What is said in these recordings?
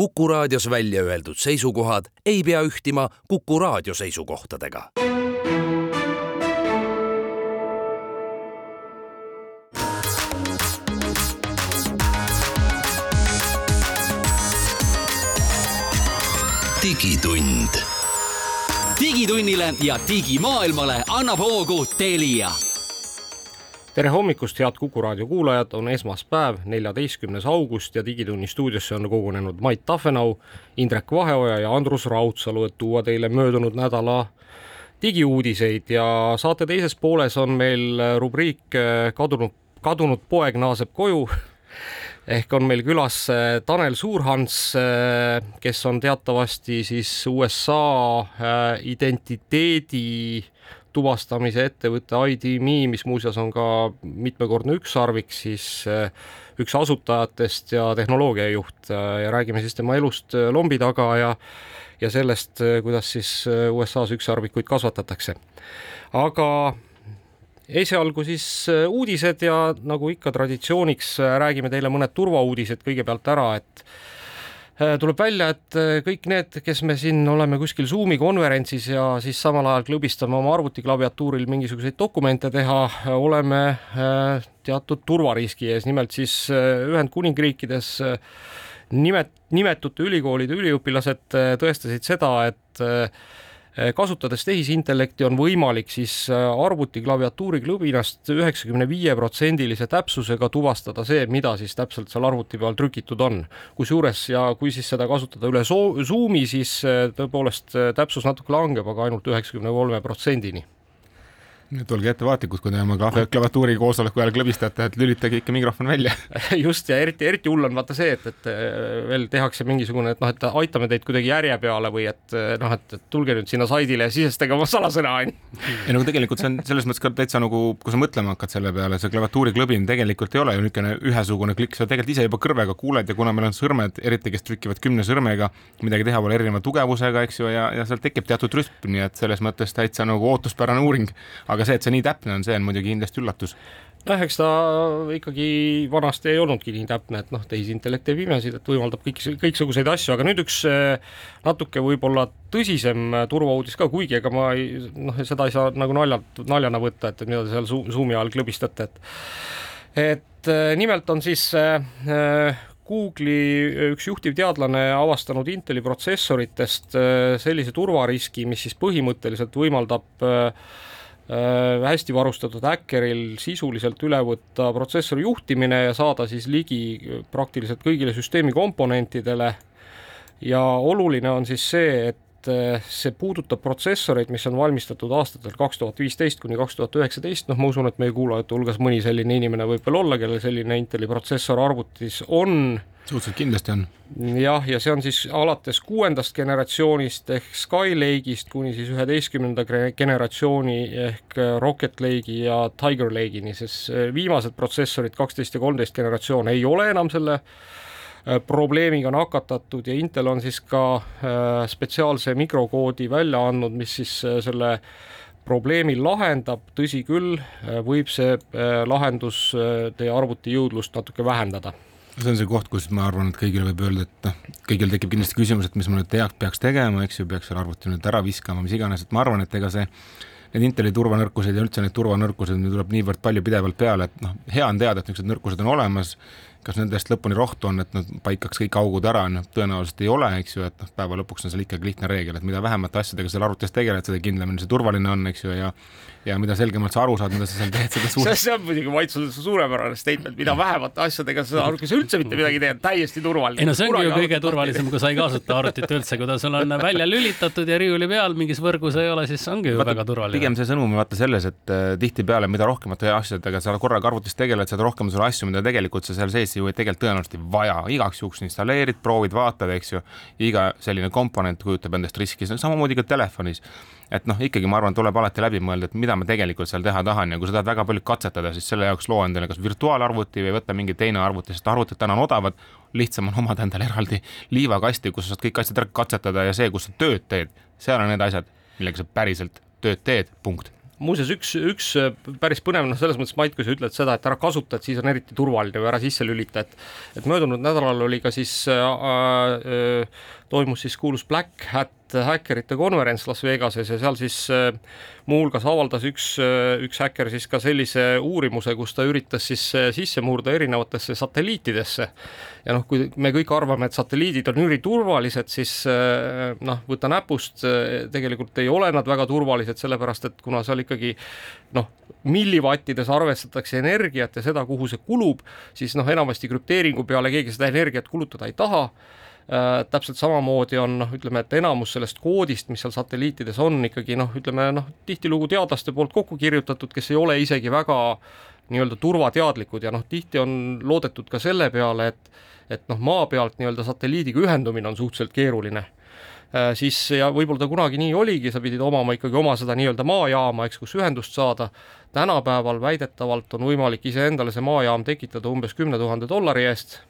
Kuku raadios välja öeldud seisukohad ei pea ühtima Kuku raadio seisukohtadega. digitund. digitunnile ja digimaailmale annab hoogu Telia tere hommikust, head Kuku raadio kuulajad, on esmaspäev, neljateistkümnes august ja Digitunni stuudiosse on kogunenud Mait Tafenau, Indrek Vaheoja ja Andrus Raudsalu, et tuua teile möödunud nädala digiuudiseid. Ja saate teises pooles on meil rubriik kadunud, kadunud poeg naaseb koju. Ehk on meil külas Tanel Suurhans, kes on teatavasti siis USA äh, identiteedi tuvastamise ettevõte ID.me, mis muuseas on ka mitmekordne ükssarvik, siis eh, üks asutajatest ja tehnoloogiajuht eh, ja räägime siis tema elust eh, lombi taga ja ja sellest, kuidas siis USA-s ükssarvikuid kasvatatakse. aga esialgu siis uudised ja nagu ikka traditsiooniks räägime teile mõned turvauudised kõigepealt ära, et tuleb välja, et äh, kõik need, kes me siin oleme kuskil Zoomi konverentsis ja siis samal ajal klõbistame oma arvutiklaviatuuril mingisuguseid dokumente teha, oleme äh, teatud turvariski ees, nimelt siis Ühendkuningriikides nimet-, nimetute ülikoolide üliõpilased tõestasid seda, et kasutades tehisintellekti on võimalik siis eh, arvuti klaviatuuri klõbinast üheksakümne viie protsendilise täpsusega tuvastada see, mida siis täpselt seal arvuti peal trükitud on. kusjuures ja kui siis seda kasutada üle Zoomi, siis eh, tõepoolest täpsus natuke langeb, aga ainult üheksakümne kolme protsendini nüüd olge ettevaatlikud, kui te oma klaviatuuri koosoleku ajal klõbistate, et lülitage ikka mikrofon välja. Just ja eriti, eriti hull on vaata see, et, et veel tehakse mingisugune, et noh, et aitame teid kuidagi järje peale või et noh, et, et tulge nüüd sinna saidile ja sisestage oma salasõna onju. ei no tegelikult see on selles mõttes ka täitsa nagu, kui sa mõtlema hakkad selle peale, see klaviatuuri klõbin tegelikult ei ole ju niisugune ühesugune klikk, sa tegelikult ise juba kõrvega kuuled ja kuna meil on sõrmed, eriti kes trükivad kümne sõrmega, midagi teha pole erineva tugevusega, eks ju, ja, ja seal tekib teatud rütm, nii et selles mõttes täitsa nagu ootuspärane uuring, aga see, et see nii täpne on, see on muidugi kindlasti üllatus. Noh, eks ta ikkagi vanasti ei olnudki nii täpne, et noh, tehisintellekt teeb imesid, et võimaldab kõik, kõiksuguseid asju, aga nüüd üks eh, natuke võib-olla tõsisem turvauudis ka, kuigi ega ma ei, noh, seda ei saa nagu naljalt, naljana võtta, et mida te seal Zoomi all klõbistate, et et eh, nimelt on siis äh, Google'i üks juhtiv teadlane avastanud Inteli protsessoritest sellise turvariski, mis siis põhimõtteliselt võimaldab Äh, hästi varustatud häkkeril sisuliselt üle võtta protsessori juhtimine ja saada siis ligi praktiliselt kõigile süsteemi komponentidele. ja oluline on siis see, et äh, see puudutab protsessoreid, mis on valmistatud aastatel kaks tuhat viisteist kuni kaks tuhat üheksateist, noh, ma usun, et meie kuulajate hulgas mõni selline inimene võib veel olla, kellel selline Inteli protsessor arvutis on suhteliselt kindlasti on. jah, ja see on siis alates kuuendast generatsioonist ehk Skylake'ist kuni siis üheteistkümnenda generatsiooni ehk Rocket Lake'i ja Tiger Lake'ini, sest viimased protsessorid, kaksteist ja kolmteist generatsioon ei ole enam selle äh, probleemiga nakatatud ja Intel on siis ka äh, spetsiaalse mikrokoodi välja andnud, mis siis äh, selle probleemi lahendab, tõsi küll, võib see lahendus teie arvuti jõudlust natuke vähendada. See on see koht, kus ma arvan, et kõigile võib öelda, et noh, kõigil tekib kindlasti küsimus, et mis ma nüüd teaks, peaks tegema, eks ju, peaks selle arvuti nüüd ära viskama, mis iganes, et ma arvan, et ega see need Inteli turvanõrkused ja üldse need turvanõrkused, meil tuleb niivõrd palju pidevalt peale, et noh, hea on teada, et niisugused nõrkused on olemas, kas nendest lõpuni rohtu on, et nad paikaks kõik augud ära, noh tõenäoliselt ei ole, eks ju, et noh, päeva lõpuks on seal ikkagi lihtne reegel, et mida vähemate asjadega seal arvutis tegeled, seda kindlamini see turvaline on, eks ju, ja ja mida selgemalt sa aru saad, mida sa seal teed, seda suurem. see on muidugi Maitsul suurepärane statement, mida vähemate asjadega sa sa üldse mitte midagi teed, täiesti turvaline. ei no see ongi ju kõige turvalisem, kui sa ei kasuta arvutit üldse, kui ta sul on välja lülitatud ja riiuli peal mingis võrgus ei ole, siis ongi ju vaata, väga turvaline. pigem see sõnum on vaata selles, et äh, tihtipeale, mida rohkemate asjadega sa korraga arvutis tegeled, seda rohkem sul asju, mida tegelikult sa seal sees ju tegelikult tõenäoliselt ei vaja, igaks juhuks installeerid, proovid, vaatad, eks ju. iga selline komponent kujutab endast riski, samamoodi ka telefonis. Et noh, ikkagi ma arvan, tuleb alati läbi mõelda, et mida ma tegelikult seal teha tahan. Ja kui sa tahad väga palju katsetada, siis selle jaoks loo endale kas virtuaalarvuti või võta mingi teine arvuti, sest arvutid täna on odavad. lihtsam on omada endale eraldi liivakasti, kus sa saad kõik asjad ära katsetada ja see, kus sa tööd teed, seal on need asjad, millega sa päriselt tööd teed, punkt muuseas, üks, üks päris põnev, noh, selles mõttes Mait, kui sa ütled seda, et ära kasuta, et siis on eriti turvaline või ära sisse lülita, et et möödunud nädalal oli ka siis äh, äh, toimus siis kuulus Black Hat häkkerite konverents Las Vegases ja seal siis äh, muuhulgas avaldas üks, äh, üks häkker siis ka sellise uurimuse, kus ta üritas siis äh, sisse murda erinevatesse satelliitidesse. ja noh, kui me kõik arvame, et satelliidid on üliturvalised, siis noh, võta näpust, tegelikult ei ole nad väga turvalised, sellepärast et kuna seal ikkagi noh, millivattides arvestatakse energiat ja seda, kuhu see kulub, siis noh, enamasti krüpteeringu peale keegi seda energiat kulutada ei taha täpselt samamoodi on noh, ütleme, et enamus sellest koodist, mis seal satelliitides on, ikkagi noh, ütleme noh, tihtilugu teadlaste poolt kokku kirjutatud, kes ei ole isegi väga nii-öelda turvateadlikud ja noh, tihti on loodetud ka selle peale, et et noh, maa pealt nii-öelda satelliidiga ühendumine on suhteliselt keeruline äh, siis ja võib-olla ta kunagi nii oligi, sa pidid omama ikkagi oma seda nii-öelda maajaama, eks, kus ühendust saada. tänapäeval väidetavalt on võimalik iseendale see maajaam tekitada umbes kümne tuhande dollari eest Äh,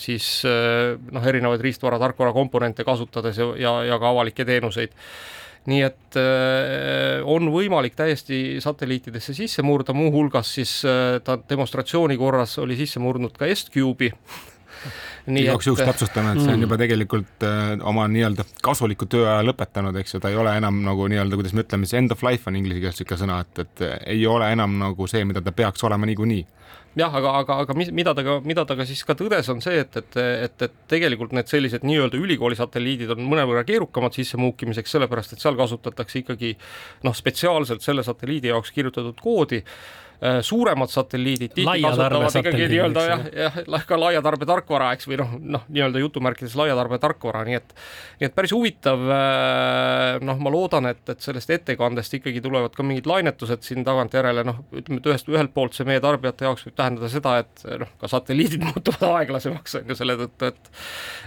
siis äh, noh, erinevaid riistvara, tarkvara komponente kasutades ja, ja, ja ka avalikke teenuseid. Nii et äh, on võimalik täiesti satelliitidesse sisse murda, muuhulgas siis ta demonstratsiooni korras oli sisse murdnud ka S-Cube'i. Igaks juhuks täpsustame, et see on mm. juba tegelikult äh, oma nii-öelda kasuliku tööaja lõpetanud, eks ju, ta ei ole enam nagu nii-öelda, kuidas me ütleme, see end of life on inglise keeles niisugune sõna, et, et ei ole enam nagu see, mida ta peaks olema niikuinii jah, aga, aga, aga mis, mida ta ka, mida ta ka siis ka tõdes, on see, et, et, et, et tegelikult need sellised nii-öelda ülikooli satelliidid on mõnevõrra keerukamad sissemuukimiseks, sellepärast et seal kasutatakse ikkagi noh, spetsiaalselt selle satelliidi jaoks kirjutatud koodi suuremad satelliidid tihti kasutavad ikkagi nii-öelda jah, jah, ka laiatarbe tarkvara, eks, või noh, noh, nii-öelda jutumärkides laiatarbe tarkvara, nii et nii et päris huvitav, äh, noh, ma loodan, et, et sellest ettekandest ikkagi tulevad ka mingid lainetused siin tagantjärele, noh, ütleme, et ühest, ühelt poolt see meie tarbijate jaoks võib tähendada seda, et noh, ka satelliidid muutuvad aeglasemaks, on ju, selle tõttu, et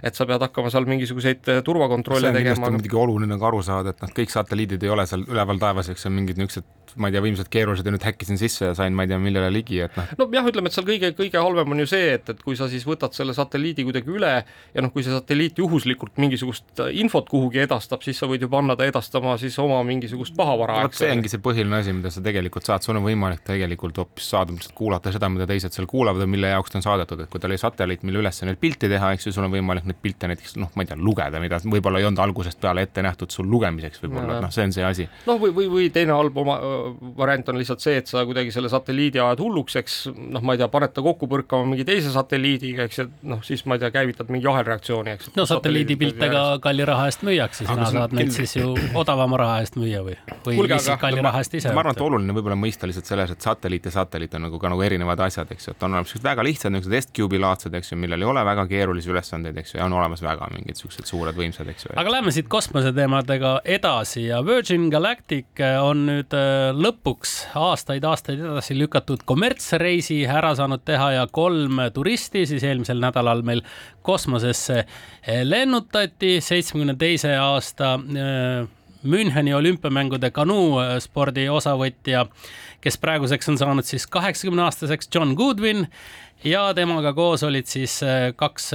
et sa pead hakkama seal mingisuguseid turvakontrolle tegema. see on muidugi oluline ka aru saada, et noh, kõik satelliidid ei ole seal üleval taevas, eks see on mingid niisugused ma ei tea, võimsad keerulised ja nüüd häkkisin sisse ja sain, ma ei tea, millele ligi, et noh. nojah, ütleme, et seal kõige, kõige halvem on ju see, et, et kui sa siis võtad selle satelliidi kuidagi üle ja noh, kui see satelliit juhuslikult mingisugust infot kuhugi edastab, siis sa võid ju panna ta edastama siis oma mingisugust pahavara. vot see ongi see põhiline asi, mida sa tegelikult saad, sul on võimalik tegelikult hoopis saada, kuulata seda, mida teised seal kuulavad ja mille jaoks ta on saadetud, et kui tal oli satelliit, mille ülesanne oli pilti teha, eks ju, sul on võimalik neid pilte näiteks noh, ma ei tea, lugeda, mida võib-olla ei olnud algusest peale ette nähtud sul lugemiseks võib-olla, noh, see on see asi. noh, või, või, või teine halb oma variant on lihtsalt see, et sa kuidagi selle satelliidi ajad hulluks, eks noh, ma ei tea, paned ta kokku põrkama mingi teise satelliidiga, eks, et noh, siis ma ei tea, käivitad mingi ahelreaktsiooni, eks. no satelliidipilte ka kalli raha eest müüakse, sina saad neid siis ju odavama raha eest müüa või, või Kulge, lihtsalt kalli raha eest ise. ma arvan, et oluline võib-olla mõista lihtsalt selles, et satelliit ja satelliit on nagu ka nagu erinevad asjad, eks ju, et on olemas sellised väga lihtsad niisugused S-Cube'i laadsed, eks ju, millel ei ole väga keerulisi ülesandeid, eks ju, ja on olemas väga mingid niisugused suured võimsad, eks ju. aga lähme siit kosmoseteemadega edasi ja Virgin Galactic on nüüd äh, lõpuks aastaid-aastaid edasi lükatud kommertsreisi ära saanud teha ja kolm turisti siis eelmisel nädalal meil kosmosesse lennutati. seitsmekümne teise aasta äh, Müncheni olümpiamängude kanuuspordi osavõtja, kes praeguseks on saanud siis kaheksakümne aastaseks John Goodwin ja temaga koos olid siis äh, kaks,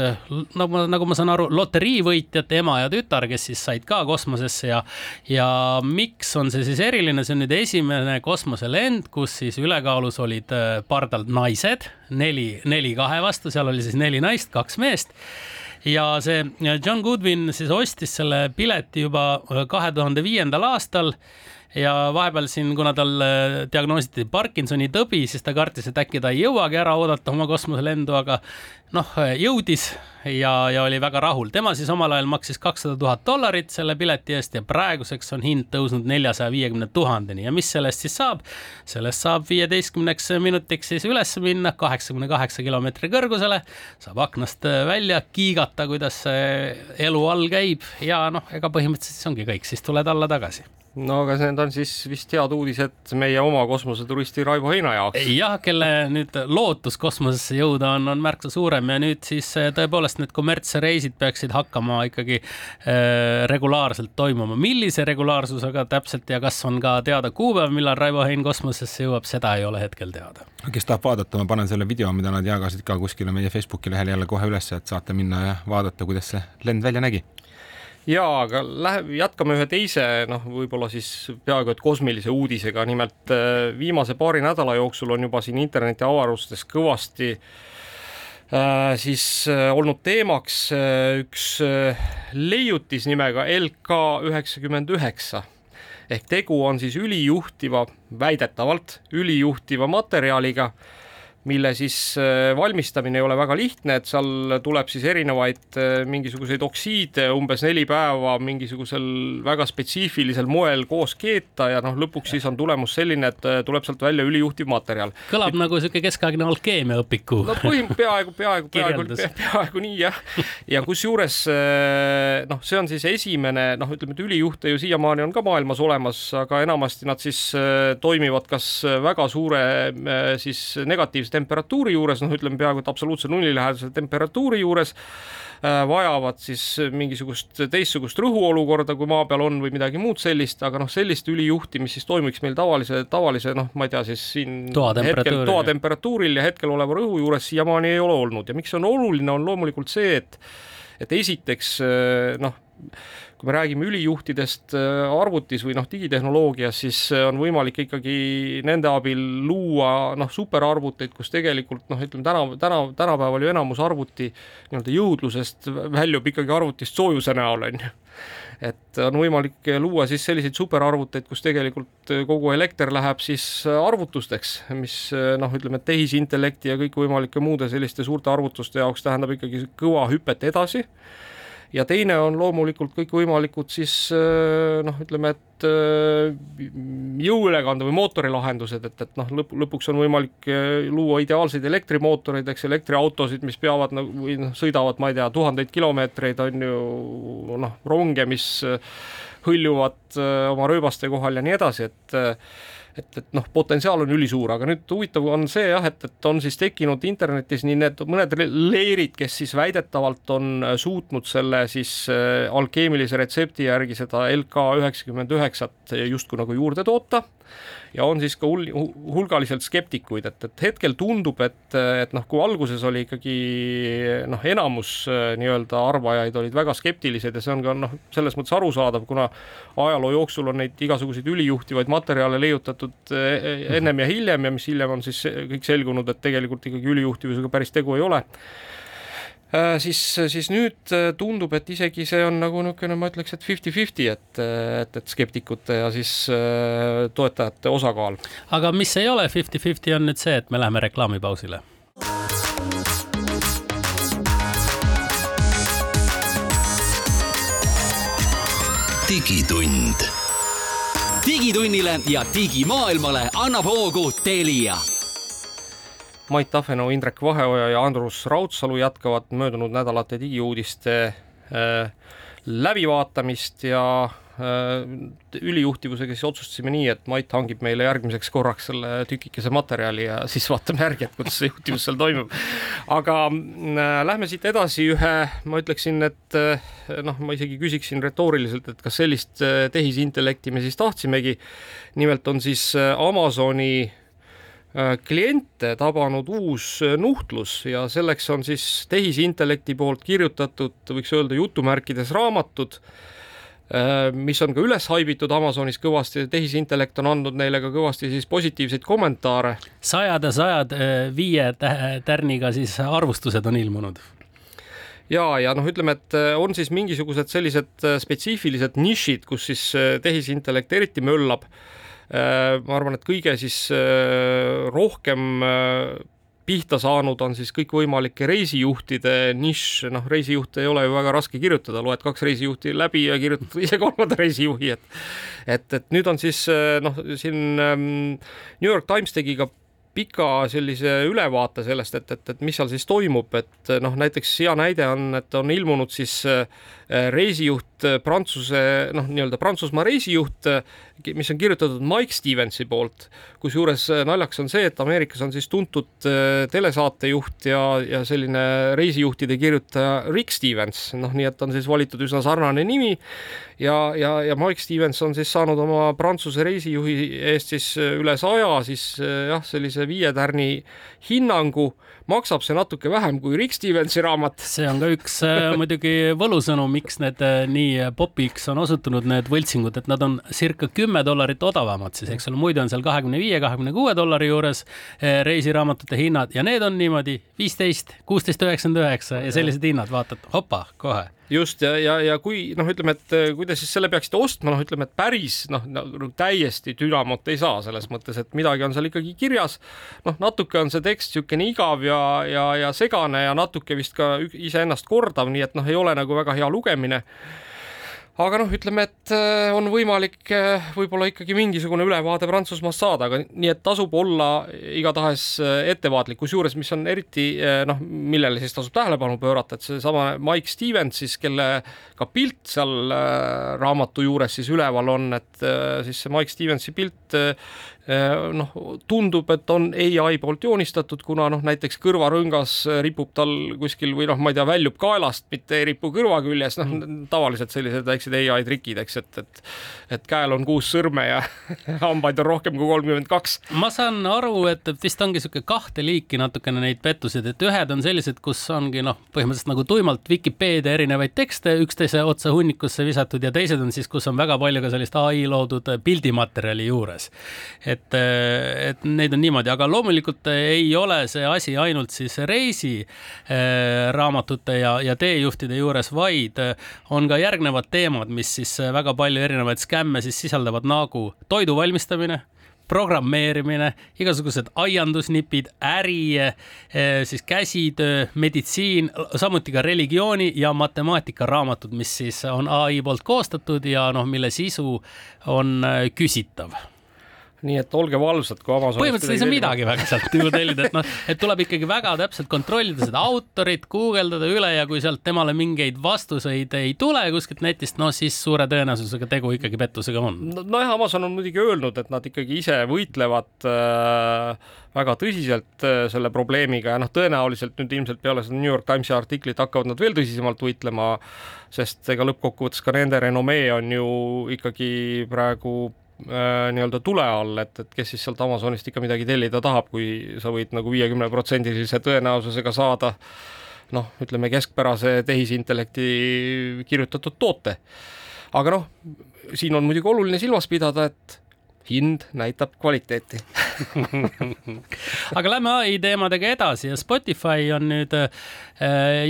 nagu ma, nagu ma saan aru, loteriivõitjat, ema ja tütar, kes siis said ka kosmosesse ja ja miks on see siis eriline, see on nüüd esimene kosmoselend, kus siis ülekaalus olid äh, pardal naised, neli, neli kahe vastu, seal oli siis neli naist, kaks meest. Ja see John Goodwin siis ostis selle pileti juba äh, kahe tuhande viiendal aastal ja vahepeal siin, kuna tal äh, diagnoositi Parkinsoni tõbi, siis ta kartis, et äkki ta ei jõuagi ära oodata oma kosmoselendu, aga noh, jõudis ja, ja oli väga rahul. tema siis omal ajal maksis kakssada tuhat dollarit selle pileti eest ja praeguseks on hind tõusnud neljasaja viiekümne tuhandeni. Ja mis sellest siis saab? sellest saab viieteistkümneks minutiks siis üles minna kaheksakümne kaheksa kilomeetri kõrgusele, saab aknast välja kiigata, kuidas elu all käib. Ja noh, ega põhimõtteliselt siis ongi kõik, siis tuled alla tagasi no aga need on siis vist head uudised meie oma kosmoseturisti Raivo Heina jaoks. jah, kelle nüüd lootus kosmosesse jõuda on, on märksa suurem ja nüüd siis eh, tõepoolest need kommertsreisid peaksid hakkama ikkagi äh, regulaarselt toimuma. millise regulaarsusega täpselt ja kas on ka teada kuupäev, millal Raivo Hein kosmosesse jõuab, seda ei ole hetkel teada. kes tahab vaadata, ma panen selle video, mida nad jagasid ka kuskile meie Facebooki lehele jälle kohe üles, et saate minna ja vaadata, kuidas see lend välja nägi ja aga lähe-, jätkame ühe teise noh, võib-olla siis peaaegu et kosmilise uudisega, nimelt äh, viimase paari nädala jooksul on juba siin interneti avarustes kõvasti äh, siis äh, olnud teemaks äh, üks äh, leiutis nimega LK üheksakümmend üheksa. Ehk tegu on siis ülijuhtiva, väidetavalt ülijuhtiva materjaliga mille siis äh, valmistamine ei ole väga lihtne, et seal tuleb siis erinevaid äh, mingisuguseid oksiide umbes neli päeva mingisugusel väga spetsiifilisel moel koos keeta ja noh, lõpuks siis on tulemus selline, et äh, tuleb sealt välja ülijuhtiv materjal. kõlab et... nagu niisugune keskaegne alkeemiaõpiku. no põhim-, peaaegu, peaaegu, peaaegu, peaaegu nii jah. ja kusjuures noh, see on siis esimene noh, ütleme, et ülijuhte ju siiamaani on ka maailmas olemas, aga enamasti nad siis toimivad kas väga suure siis negatiivse temperatuuri juures, noh, ütleme peaaegu et absoluutse nullilähedase temperatuuri juures äh, vajavad siis mingisugust teistsugust rõhuolukorda, kui maa peal on või midagi muud sellist, aga noh, sellist ülijuhti, mis siis toimiks meil tavalise, tavalise noh, ma ei tea, siis siin hetkel toatemperatuuril ja hetkel oleva rõhu juures siiamaani ei ole olnud. Ja miks see on oluline, on loomulikult see, et et esiteks äh, noh, kui me räägime ülijuhtidest äh, arvutis või noh, digitehnoloogias, siis äh, on võimalik ikkagi nende abil luua noh, superarvuteid, kus tegelikult noh, ütleme täna, täna, tänapäeval ju enamus arvuti nii-öelda jõudlusest väljub ikkagi arvutist soojuse näol, on ju. Et on võimalik luua siis selliseid superarvuteid, kus tegelikult kogu elekter läheb siis arvutusteks, mis noh, ütleme tehisintellekti ja kõikvõimalike muude selliste suurte arvutuste jaoks tähendab ikkagi kõva hüpet edasi ja teine on loomulikult kõikvõimalikud siis äh, noh, ütleme, et äh, jõuülekande või mootorilahendused, et, et noh, lõpp, lõpuks on võimalik äh, luua ideaalseid elektrimootoreid, eks elektriautosid, mis peavad nagu või noh, sõidavad, ma ei tea, tuhandeid kilomeetreid on ju noh, ronge, mis hõljuvad oma rööbaste kohal ja nii edasi, et et, et noh, potentsiaal on ülisuur, aga nüüd huvitav on see jah, et, et on siis tekkinud internetis nii need mõned leerid, kes siis väidetavalt on äh, suutnud selle siis äh, alkeemilise retsepti järgi seda LK üheksakümmend üheksat justkui nagu juurde toota ja on siis ka hul-, hulgaliselt skeptikuid, et, et hetkel tundub, et, et noh, kui alguses oli ikkagi noh, enamus äh, nii-öelda arvajaid olid väga skeptilised ja see on ka noh, selles mõttes arusaadav, kuna ajaloo jooksul on neid igasuguseid ülijuhtivaid materjale leiutatud äh, e-, ennem ja hiljem ja mis hiljem on siis kõik selgunud, et tegelikult ikkagi ülijuhtivusega päris tegu ei ole siis, siis nüüd äh, tundub, et isegi see on nagu niisugune, ma ütleks, et fifty-fifty, et, et, et skeptikute ja siis äh, toetajate osakaal. aga mis ei ole fifty-fifty, on nüüd see, et me läheme reklaamipausile digitund. digitunnile ja digimaailmale annab hoogu Telia Mait Tafenau, Indrek Vaheoja ja Andrus Raudsalu jätkavad möödunud nädalate digiuudiste äh, läbivaatamist ja äh, ülijuhtivusega siis otsustasime nii, et Mait hangib meile järgmiseks korraks selle tükikese materjali ja siis vaatame järgi, et kuidas see juhtivus seal toimub. aga äh, lähme siit edasi ühe, ma ütleksin, et noh, ma isegi küsiksin retooriliselt, et kas sellist tehisintellekti me siis tahtsimegi. nimelt on siis Amazoni kliente tabanud uus äh, nuhtlus ja selleks on siis tehisintellekti poolt kirjutatud, võiks öelda jutumärkides raamatud, äh, mis on ka üles haibitud Amazonis kõvasti, tehisintellekt on andnud neile ka kõvasti siis positiivseid kommentaare. sajad ja sajad viie tärniga siis arvustused on ilmunud ja, ja noh, ütleme, et on siis mingisugused sellised spetsiifilised nišid, kus siis tehisintellekt eriti möllab Äh, ma arvan, et kõige siis äh, rohkem äh, pihta saanud on siis kõikvõimalike reisijuhtide nišš, noh, reisijuhte ei ole ju väga raske kirjutada, loed kaks reisijuhti läbi ja kirjutad ise kolmanda reisijuhi, et et, et nüüd on siis noh, siin ähm, New York Times tegi ka pika sellise ülevaate sellest, et, et, et mis seal siis toimub, et noh, näiteks hea näide on, et on ilmunud siis reisijuht Prantsuse noh, nii-öelda Prantsusmaa reisijuht, mis on kirjutatud Mike Stevensi poolt, kusjuures naljakas on see, et Ameerikas on siis tuntud äh, telesaatejuht ja, ja selline reisijuhtide kirjutaja Rick Stevens, noh, nii et on siis valitud üsna sarnane nimi ja, ja, ja Mike Stevens on siis saanud oma Prantsuse reisijuhi eest siis üle saja siis äh, jah, sellise viie tärni hinnangu maksab see natuke vähem kui Rick Stevensi raamat. see on ka üks äh, muidugi võlusõnum, miks need äh, nii popiks on osutunud, need võltsingud, et nad on circa kümme dollarit odavamad siis, eks ole, muidu on seal kahekümne viie, kahekümne kuue dollari juures äh, reisiraamatute hinnad ja need on niimoodi viisteist, kuusteist, üheksakümmend üheksa ja sellised hinnad, vaatad, opa, kohe just ja, ja, ja kui noh, ütleme, et eh, kui te siis selle peaksite ostma, noh, ütleme, et päris noh nagu täiesti dünamot ei saa selles mõttes, et midagi on seal ikkagi kirjas. noh, natuke on see tekst niisugune igav ja, ja, ja segane ja natuke vist ka iseennast kordav, nii et noh, ei ole nagu väga hea lugemine aga noh, ütleme, et äh, on võimalik äh, võib-olla ikkagi mingisugune ülevaade Prantsusmaast saada, aga nii et tasub olla igatahes äh, ettevaatlik, kusjuures, mis on eriti noh, millele siis tasub tähelepanu pöörata, et seesama Mike Stevens siis, kelle ka pilt seal raamatu juures siis üleval on, et siis see Mike Stevensi pilt noh, tundub, et on ai poolt joonistatud, kuna noh, näiteks kõrvarõngas ripub tal kuskil või noh, ma ei tea, väljub kaelast, mitte ei ripu kõrva küljes, noh mm. tavaliselt sellised väiksed ai trikid, eks, et, et et käel on kuus sõrme ja hambaid on rohkem kui kolmkümmend kaks. ma saan aru, et vist ongi niisugune kahte liiki natukene neid pettuseid, et ühed on sellised, kus ongi noh, põhimõtteliselt nagu tuimalt Vikipeedia erinevaid tekste üksteise otsa hunnikusse visatud ja teised on siis, kus on väga palju ka sellist ai loodud pildimaterjali juures et, et neid on niimoodi, aga loomulikult ei ole see asi ainult siis reisiraamatute ja, ja teejuhtide juures, vaid on ka järgnevad teemad, mis siis väga palju erinevaid skämme siis sisaldavad nagu toidu valmistamine programmeerimine, igasugused aiandusnipid, äri, siis käsitöö, meditsiin, samuti ka religiooni ja matemaatika raamatud, mis siis on ai poolt koostatud ja noh, mille sisu on küsitav nii et olge valvsad, kui Amazonist põhimõtteliselt ei saa midagi väga sealt ju tellida, et noh, et tuleb ikkagi väga täpselt kontrollida seda autorit, guugeldada üle ja kui sealt temale mingeid vastuseid ei tule kuskilt netist, no siis suure tõenäosusega tegu ikkagi pettusega on. nojah, Amazon on muidugi öelnud, et nad ikkagi ise võitlevad äh, väga tõsiselt äh, selle probleemiga ja noh, tõenäoliselt nüüd ilmselt peale seda New York Timesi artiklit hakkavad nad veel tõsisemalt võitlema, sest ega lõppkokkuvõttes ka nende renomee on ju ikkagi praegu nii-öelda tule all, et, et kes siis sealt Amazonist ikka midagi tellida tahab, kui sa võid nagu viiekümneprotsendilise tõenäosusega saada noh, ütleme keskpärase tehisintellekti kirjutatud toote. aga noh, siin on muidugi oluline silmas pidada, et hind näitab kvaliteeti aga lähme ai teemadega edasi. Ja Spotify on nüüd äh,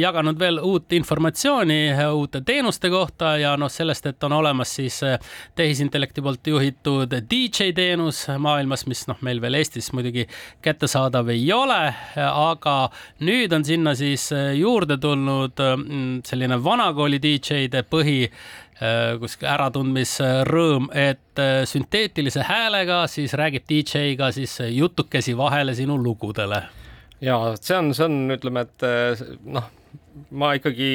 jaganud veel uut informatsiooni äh, uute teenuste kohta ja noh, sellest, et on olemas siis äh, tehisintellekti poolt juhitud DJ teenus maailmas, mis noh, meil veel Eestis muidugi kättesaadav ei ole, aga nüüd on sinna siis juurde tulnud selline vanakooli DJ-de põhi kuskil äratundmisrõõm, et äh, sünteetilise häälega siis räägib DJ ka siis jutukesi vahele sinu lugudele. ja see on, see on, ütleme, et äh, noh ma ikkagi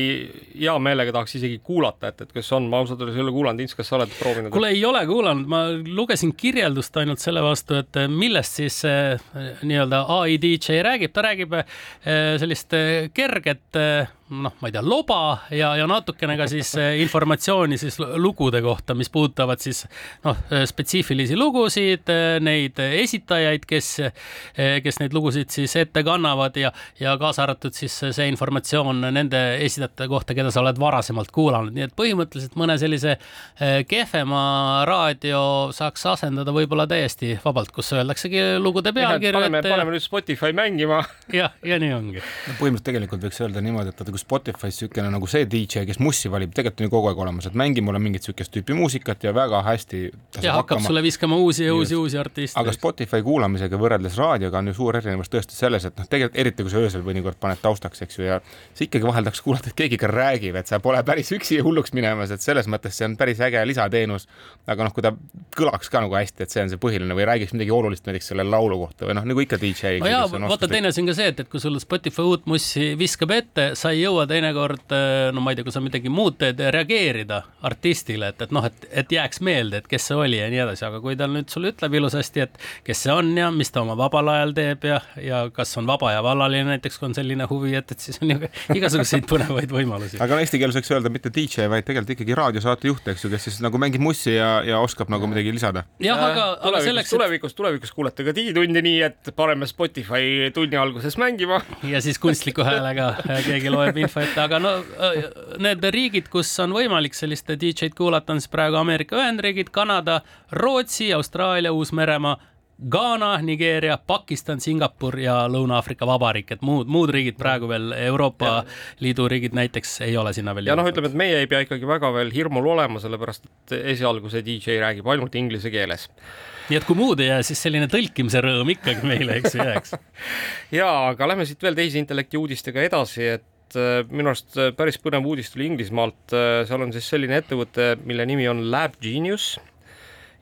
hea meelega tahaks isegi kuulata, et, et kas on, ma ausalt öeldes ei ole kuulanud, Ints, kas sa oled proovinud? kuule, ei ole kuulanud, ma lugesin kirjeldust ainult selle vastu, et millest siis nii-öelda ai DJ räägib, ta räägib sellist kerget noh, ma ei tea, loba ja, ja natukene ka siis informatsiooni siis lugude kohta, mis puudutavad siis noh, spetsiifilisi lugusid, neid esitajaid, kes, kes neid lugusid siis ette kannavad ja, ja kaasa arvatud siis see informatsioon nende esitajate kohta, keda sa oled varasemalt kuulanud, nii et põhimõtteliselt mõne sellise eh, kehvema raadio saaks asendada võib-olla täiesti vabalt, kus öeldaksegi lugude pealkirju. paneme, paneme nüüd Spotify mängima. jah, ja nii ongi. põhimõtteliselt tegelikult võiks öelda niimoodi, et vaata, kui Spotify's niisugune nagu see DJ, kes mussi valib, tegelikult on ju kogu aeg olemas, et mängi mulle mingit niisugust tüüpi muusikat ja väga hästi ja hakkab hakkama. sulle viskama uusi ja uusi, uusi artiste. aga Spotify kuulamisega võrreldes raadioga on ju suur erinevus tõesti selles, et noh, tegelikult eriti kui sa öösel mõnikord paned taustaks, eks ju, ja sa ikkagi vahel tahaks kuulata, et keegi ikka räägib, et sa pole päris üksi hulluks minemas, et selles mõttes see on päris äge lisateenus. aga noh, kui ta kõlaks ka nagu hästi, et see on see põhiline või räägiks midagi olulist näiteks selle laulu kohta või noh, nagu ikka DJ. no jaa, vaata teine asi on ka see, et, et kui sul Spotify uut mussi viskab ette, sa ei jõua teinekord, no ma ei tea, kui sa midagi muud teed, reageerida artistile, et, et noh, et, et jääks meelde, et kes see oli ja nii edasi, aga kui ta nüüd sulle ütleb ilusasti, et kes see on ja mis ta oma vabal ajal teeb ja, ja kas on vaba ja vallaline näiteks, kui on selline huvi, et, et siis on ju igasuguseid põnevaid võimalusi. aga eesti keeles võiks öelda mitte DJ, vaid tegelikult ikkagi raadiosaatejuht, eks ju, kes siis nagu mängib mussi ja, ja oskab nagu midagi lisada. jah, aga, aga selleks, et tulevikus, tulevikus kuulete ka digitundi nii, et paneme Spotify tunni alguses mängima. ja siis kunstliku häälega keegi loeb info ette, aga no need riigid, kus on võimalik sellist DJ-d kuulata, on siis praegu Ameerika Ühendriigid, Kanada, Rootsi, Austraalia, Uus-Meremaa Ghana, Nigeeria, Pakistan, Singapur ja Lõuna-Aafrika Vabariik, et muud, muud riigid praegu veel, Euroopa ja. Liidu riigid näiteks ei ole sinna veel ja noh, ütleme, et meie ei pea ikkagi väga veel hirmul olema, sellepärast et esialgu see DJ räägib ainult inglise keeles nii et kui muud ei jää, siis selline tõlkimise rõõm ikkagi meile, eks ju, jääks. ja, aga lähme siit veel tehisintellekti uudistega edasi, et äh, minu arust äh, päris põnev uudis tuli Inglismaalt, äh, seal on siis selline ettevõte, mille nimi on Lab Genius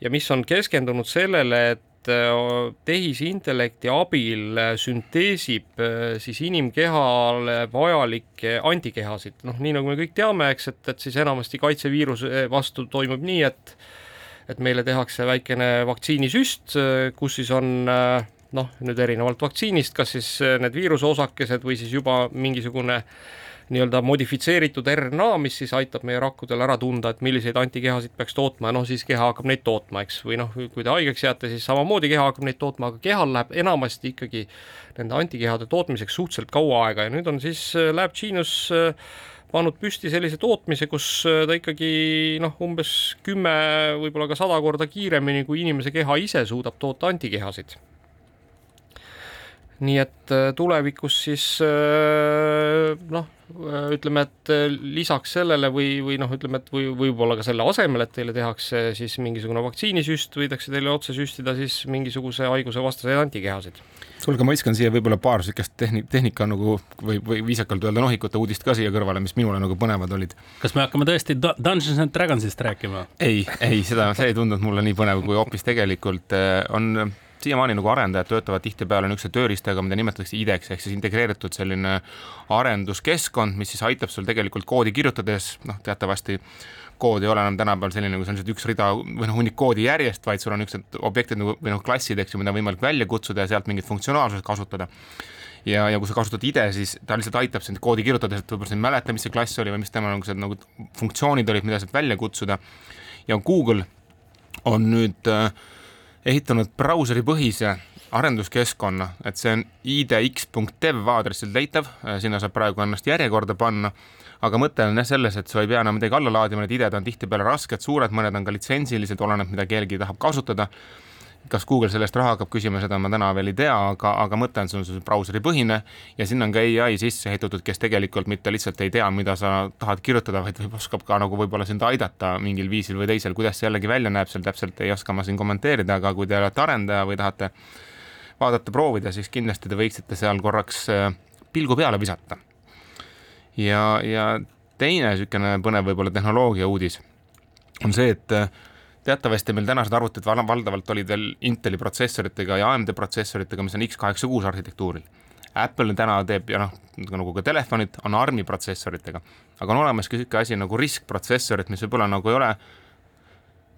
ja mis on keskendunud sellele, et Äh, tehisintellekti abil äh, sünteesib äh, siis inimkehale vajalikke antikehasid, noh, nii nagu me kõik teame, eks, et, et siis enamasti kaitseviiruse vastu toimub nii, et et meile tehakse väikene vaktsiinisüst, kus siis on noh, nüüd erinevalt vaktsiinist, kas siis need viiruseosakesed või siis juba mingisugune äh, nii-öelda modifitseeritud RNA, mis siis aitab meie rakkudel ära tunda, et milliseid antikehasid peaks tootma ja noh, siis keha hakkab neid tootma, eks, või noh, kui te haigeks jääte, siis samamoodi keha hakkab neid tootma, aga kehal läheb enamasti ikkagi nende antikehade tootmiseks suhteliselt kaua aega. Ja nüüd on siis äh, Lab Genius äh, pannud püsti sellise tootmise, kus äh, ta ikkagi noh, umbes kümme, võib-olla ka sada korda kiiremini, kui inimese keha ise suudab toota antikehasid nii et tulevikus siis noh, Äh, ütleme, et äh, lisaks sellele või, või noh, ütleme, et või võib-olla ka selle asemel, et teile tehakse siis mingisugune vaktsiinisüst, võidakse teile otse süstida siis mingisuguse haiguse vastaseid antikehasid. kuulge, ma viskan siia võib-olla paar niisugust tehni-, tehnika nagu või, või viisakalt öelda nohikute uudist ka siia kõrvale, mis minule nagu põnevad olid. kas me hakkame tõesti Dungeons and Dragonsist rääkima? ei, ei, seda, see ei tundunud mulle nii põnev, kui hoopis tegelikult äh, on siiamaani nagu arendajad töötavad tihtipeale niisuguse tööriistaga, mida nimetatakse IDEX ehk siis integreeritud selline arenduskeskkond, mis siis aitab sul tegelikult koodi kirjutades, noh, teatavasti kood ei ole enam tänapäeval selline, see on lihtsalt üks rida või noh, hunnik koodi järjest, vaid sul on niisugused objektid nagu või noh, klassid, eks ju, mida on võimalik välja kutsuda ja sealt mingit funktsionaalsust kasutada ja, ja kui sa kasutad IDE, siis ta lihtsalt aitab sind koodi kirjutades, et võib-olla sa ei mäleta, mis see klass oli või mis tema see nagu funktsioonid olid, mida sealt välja kutsuda. ja Google on nüüd äh, ehitanud brauseripõhise arenduskeskkonna, et see on idx.dev aadressil leitav, sinna saab praegu ennast järjekorda panna, aga mõte on jah selles, et sa ei pea enam midagi alla laadima, need IDE-d on tihtipeale rasked, suured, mõned on ka litsentsilised, oleneb, mida keegi tahab kasutada kas Google selle eest raha hakkab küsima, seda ma täna veel ei tea, aga, aga mõte on, see on brauseripõhine ja sinna on ka ai sisse ehitatud, kes tegelikult mitte lihtsalt ei tea, mida sa tahad kirjutada, vaid võib, oskab ka nagu võib-olla sind aidata mingil viisil või teisel, kuidas see jällegi välja näeb, seal täpselt ei oska ma siin kommenteerida, aga kui te olete arendaja või tahate vaadata, proovida, siis kindlasti te võiksite seal korraks äh, pilgu peale visata. ja, ja teine niisugune põnev võib-olla tehnoloogia uudis on see, et äh, teatavasti meil tänased arvutid valdavalt olid veel Inteli protsessoritega ja AMD protsessoritega, mis on X86 arhitektuuril. Apple täna teeb ja noh, nagu ka telefonid on ARM-i protsessoritega, aga on olemas ka niisugune asi nagu RISC protsessorid, mis võib-olla nagu ei ole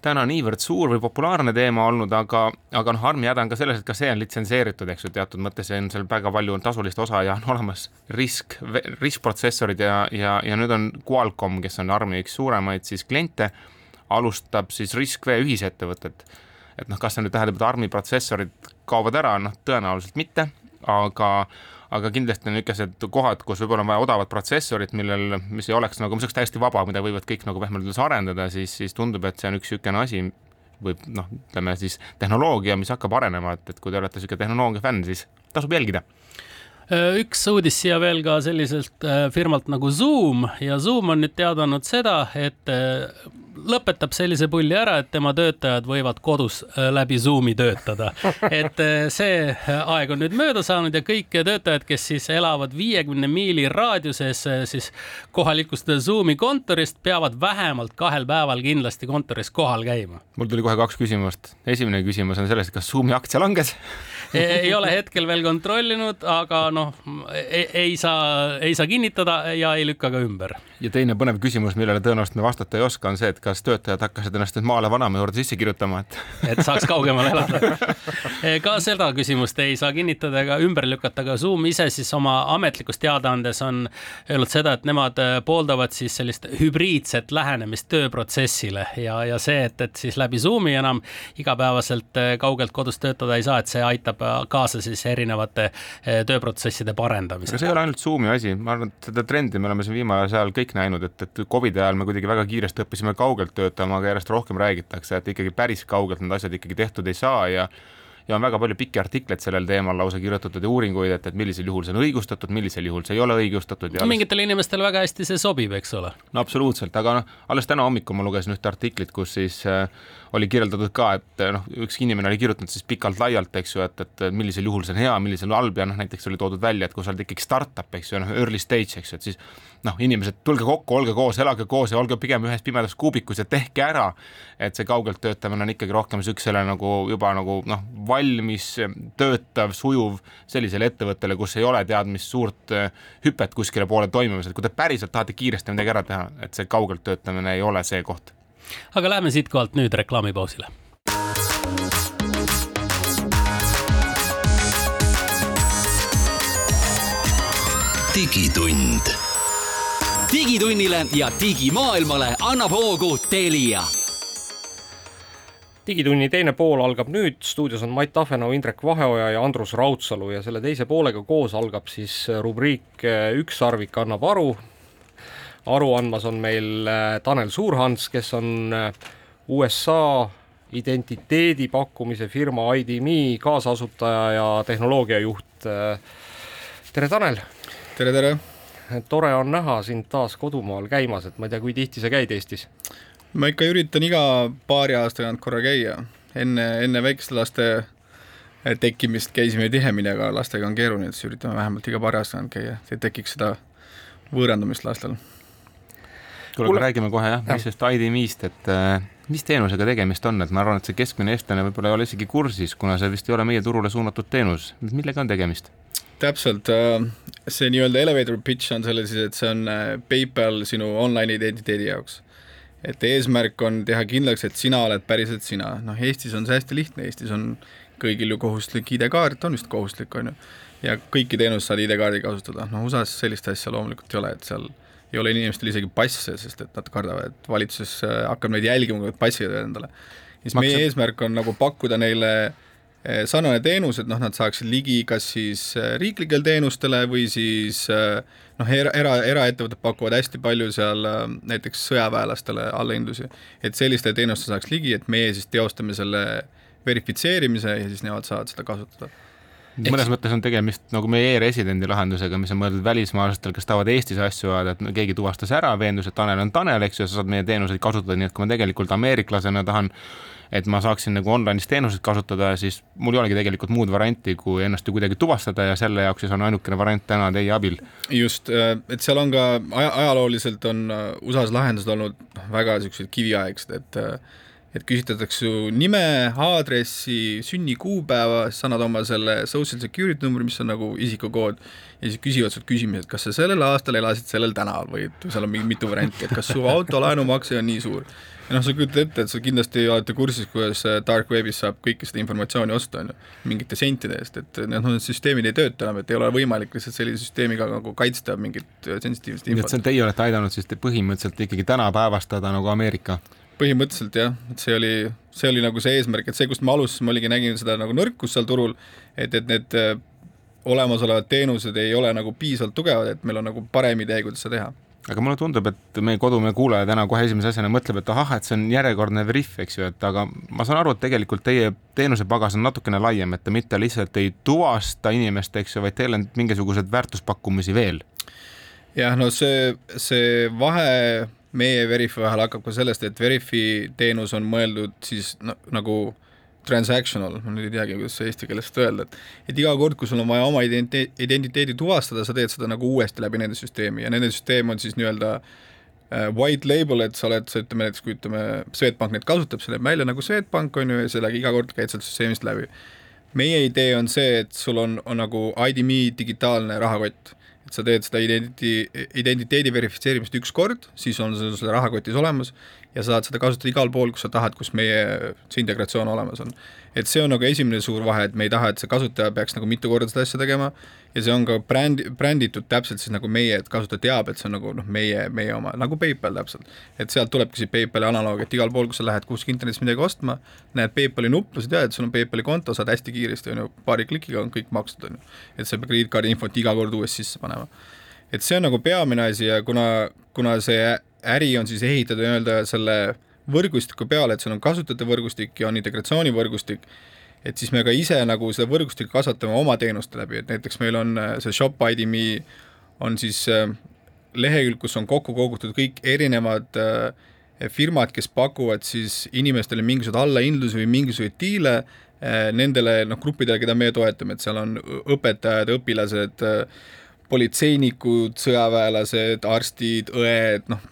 täna niivõrd suur või populaarne teema olnud, aga, aga noh, ARM-i häda on ka selles, et ka see on litsenseeritud, eks ju, teatud mõttes on seal väga palju tasulist osa ja on olemas RISC, RISC protsessorid ja, ja, ja nüüd on Qualcomm, kes on ARM-i üks suuremaid siis kliente alustab siis Riskvee ühisettevõtet. et noh, kas see nüüd tähendab, et ARM-i protsessorid kaovad ära, noh, tõenäoliselt mitte, aga aga kindlasti on niisugused kohad, kus võib-olla on vaja odavat protsessorit, millel, mis ei oleks nagu, mis oleks täiesti vaba, mida võivad kõik nagu pehmelt öeldes arendada, siis, siis tundub, et see on üks niisugune asi, või noh, ütleme siis tehnoloogia, mis hakkab arenema, et, et kui te olete niisugune tehnoloogia fänn, siis tasub jälgida. Üks uudis siia veel ka selliselt äh, firmalt nagu Zoom. Ja Zoom on nüüd teadanud seda, et äh, lõpetab sellise pulli ära, et tema töötajad võivad kodus äh, läbi Zoomi töötada. et äh, see äh, aeg on nüüd mööda saanud ja kõik töötajad, kes siis elavad viiekümne miili raadiuses siis kohalikust Zoomi kontorist, peavad vähemalt kahel päeval kindlasti kontoris kohal käima. mul tuli kohe kaks küsimust. esimene küsimus on selles, kas Zoomi aktsia langes ei ole hetkel veel kontrollinud, aga noh, ei saa, ei saa kinnitada ja ei lükka ka ümber. ja teine põnev küsimus, millele tõenäoliselt me vastata ei oska, on see, et kas töötajad hakkasid ennast nüüd maale vanaema juurde sisse kirjutama, et et saaks kaugemale elada. ka seda küsimust ei saa kinnitada ega ümber lükata, aga Zoom ise siis oma ametlikus teadaandes on öelnud seda, et nemad pooldavad siis sellist hübriidset lähenemist tööprotsessile ja, ja see, et, et siis läbi Zoomi enam igapäevaselt kaugelt kodus töötada ei saa, et see aitab kaasa siis erinevate tööprotsesside parendamisele. aga see ei ole ainult Zoomi asi, ma arvan, et seda trendi me oleme siin viimasel ajal kõik näinud, et, et Covidi ajal me kuidagi väga kiiresti õppisime kaugelt töötama, aga järjest rohkem räägitakse, et ikkagi päris kaugelt need asjad ikkagi tehtud ei saa ja ja on väga palju pikki artikleid sellel teemal lausa kirjutatud ja uuringuid, et, et millisel juhul see on õigustatud, millisel juhul see ei ole õigustatud. mingitele inimestele väga hästi see sobib, eks ole. no absoluutselt, aga noh, alles täna hommikul ma lugesin ühte artiklit, kus siis äh, oli kirjeldatud ka, et noh, üks inimene oli kirjutanud siis pikalt-laialt, eks ju, et, et millisel juhul see on hea, millisel halb ja noh, näiteks oli toodud välja, et kui sa oled ikkagi startup, eks ju, noh, early stage, eks ju, et siis noh, inimesed, tulge kokku, olge koos, elage koos ja olge pigem ühes pimedas kuubikus ja tehke ära. et see kaugelt töötamine on ikkagi rohkem siuksele nagu juba nagu noh, valmis, töötav, sujuv sellisele ettevõttele, kus ei ole tead mis suurt äh, hüpet kuskile poole toimumas, et kui te päriselt tahate kiiresti midagi ära teha, et see kaugelt töötamine ei ole see koht. aga lähme siitkohalt nüüd reklaamipausile digitund digitunnile ja digimaailmale annab hoogu Telia. digitunni teine pool algab nüüd, stuudios on Mait Tafenau, Indrek Vaheoja ja Andrus Raudsalu ja selle teise poolega koos algab siis rubriik Ükssarvik annab aru. aru andmas on meil äh, Tanel Suurhans, kes on äh, USA identiteedi pakkumise firma ID.me kaasasutaja ja tehnoloogiajuht. Tere, Tanel! tere, tere! Tore on näha sind taas kodumaal käimas, et ma ei tea, kui tihti sa käid Eestis? ma ikka üritan iga paari aasta tagant korra käia, enne, enne väikeste laste tekkimist käisime tihemini, aga lastega on keeruline, siis üritame vähemalt iga paari aasta tagant käia, et tekiks seda võõrandumist lastel. kuule, aga räägime kohe jah, mis sellest ID.me-st, et äh, mis teenusega tegemist on, et ma arvan, et see keskmine eestlane võib-olla ei ole isegi kursis, kuna see vist ei ole meie turule suunatud teenus, millega on tegemist? täpselt, äh, see nii-öelda elevator pitch on selle siis, et see on äh, PayPal sinu online identiteedi jaoks. et eesmärk on teha kindlaks, et sina oled päriselt sina, noh Eestis on see hästi lihtne, Eestis on kõigil ju kohustuslik ID-kaart, on vist kohustuslik, on ju, ja kõiki teenuseid saad ID-kaardi kasutada, noh USA-s sellist asja loomulikult ei ole, et seal ei ole inimestel isegi passe, sest et nad kardavad, et valitsus äh, hakkab neid jälgima, kui nad passi teevad endale. siis Maksab... meie eesmärk on nagu pakkuda neile äh, sarnane teenus, et noh, nad saaksid ligi kas siis eh, riiklikele teenustele või siis eh, noh, era, era, eraettevõtted pakuvad hästi palju seal näiteks sõjaväelastele allahindlusi, et sellistele teenustele saaks ligi, et meie siis teostame selle verifitseerimise ja siis nemad saavad seda kasutada mõnes mõttes on tegemist nagu meie e-residendi lahendusega, mis on mõeldud välismaalastele, kes tahavad Eestis asju ajada, et keegi tuvastas ära, veendus, et Tanel on Tanel, eks ju, sa saad meie teenuseid kasutada, nii et kui ma tegelikult ameeriklasena tahan et ma saaksin nagu online'is teenuseid kasutada, siis mul ei olegi tegelikult muud varianti, kui ennast ju kuidagi tuvastada ja selle jaoks siis on ainukene variant täna teie abil. just, äh, et seal on ka aja, ajalooliselt on äh, USA-s lahendused olnud väga niisugused kiviaegsed, et äh, et küsitletakse su nime, aadressi, sünnikuupäeva, siis annad oma selle social security numbri, mis on nagu isikukood, ja siis küsivad sult küsimused, kas sa sellel aastal elasid sellel tänaval või seal on mingi mitu varianti, et kas su auto laenumakse on nii suur ja noh, sa kujutad ette, et sa kindlasti olete kursis, kuidas äh, dark webis saab kõike seda informatsiooni osta, on ju, mingite sentide eest, et noh, need süsteemid ei tööta enam, et ei ole võimalik lihtsalt sellise süsteemiga nagu kaitsta mingit äh, sensitiivset infot. nii et teie olete aidanud siis põhimõtteliselt ikkagi tänapäevastada nagu Ameerika? Põhimõtteliselt jah, et see oli, see oli nagu see eesmärk, et see, kust me alustasime, oligi, nägin seda nagu nõrkust seal turul, et, et need äh, olemasolevad teenused ei ole nagu piisavalt tugevad, et meil on nagu parem idee, kuidas seda teha aga mulle tundub, et meie kodumehe kuulaja täna kohe esimese asjana mõtleb, et ahah, et see on järjekordne Veriff, eks ju, et aga ma saan aru, et tegelikult teie teenusepagas on natukene laiem, et te mitte lihtsalt ei tuvasta inimest, eks ju, vaid teil on mingisuguseid väärtuspakkumisi veel. jah, no see, see vahe meie Veriffi vahel hakkab ka sellest, et Veriffi teenus on mõeldud siis no, nagu transactional, ma nüüd ei teagi, kuidas see eesti keeles seda öelda, et et iga kord, kui sul on vaja oma identiteedi, identiteedi tuvastada, sa teed seda nagu uuesti läbi nende süsteemi. Ja nende süsteem on siis nii-öelda uh, white label, et sa oled, sa ütleme näiteks, kui ütleme, Swedbank neid kasutab, see näeb välja nagu Swedbank, on ju, ja sellega iga kord käid sealt süsteemist läbi. meie idee on see, et sul on, on nagu ID.me digitaalne rahakott sa teed seda identi, identiteedi verifitseerimist üks kord, siis on sul selle rahakotis olemas ja saad seda kasutada igal pool, kus sa tahad, kus meie see integratsioon olemas on. et see on nagu esimene suur vahe, et me ei taha, et see kasutaja peaks nagu mitu korda seda asja tegema ja see on ka brändi, bränditud täpselt siis nagu meie, et kasutaja teab, et see on nagu noh, meie, meie oma, nagu PayPal täpselt. et sealt tulebki see PayPali analoog, et igal pool, kus sa lähed kuskil internetis midagi ostma, näed PayPali nuppu, sa tead, et sul on PayPali konto, saad hästi kiiresti, on ju, paari klikiga on kõik makstud, on ju. et sa ei pea krediitkaardi infot iga kord uuesti sisse panema. et see on nagu peamine asi ja kuna, kuna see äri on siis ehitatud nii-öelda selle võrgustiku peale, et sul on kasutajate võrgustik ja on integratsioonivõrgustik, et siis me ka ise nagu seda võrgustikku kasvatame oma teenuste läbi, et näiteks meil on äh, see Shop ID.me on siis äh, lehekülg, kus on kokku kogutud kõik erinevad äh, firmad, kes pakuvad siis inimestele mingisuguseid allahindlusi või mingisuguseid diile nendele noh, gruppidele, keda meie toetame, et seal on õpetajad, õpilased, politseinikud, sõjaväelased, arstid, õed, noh,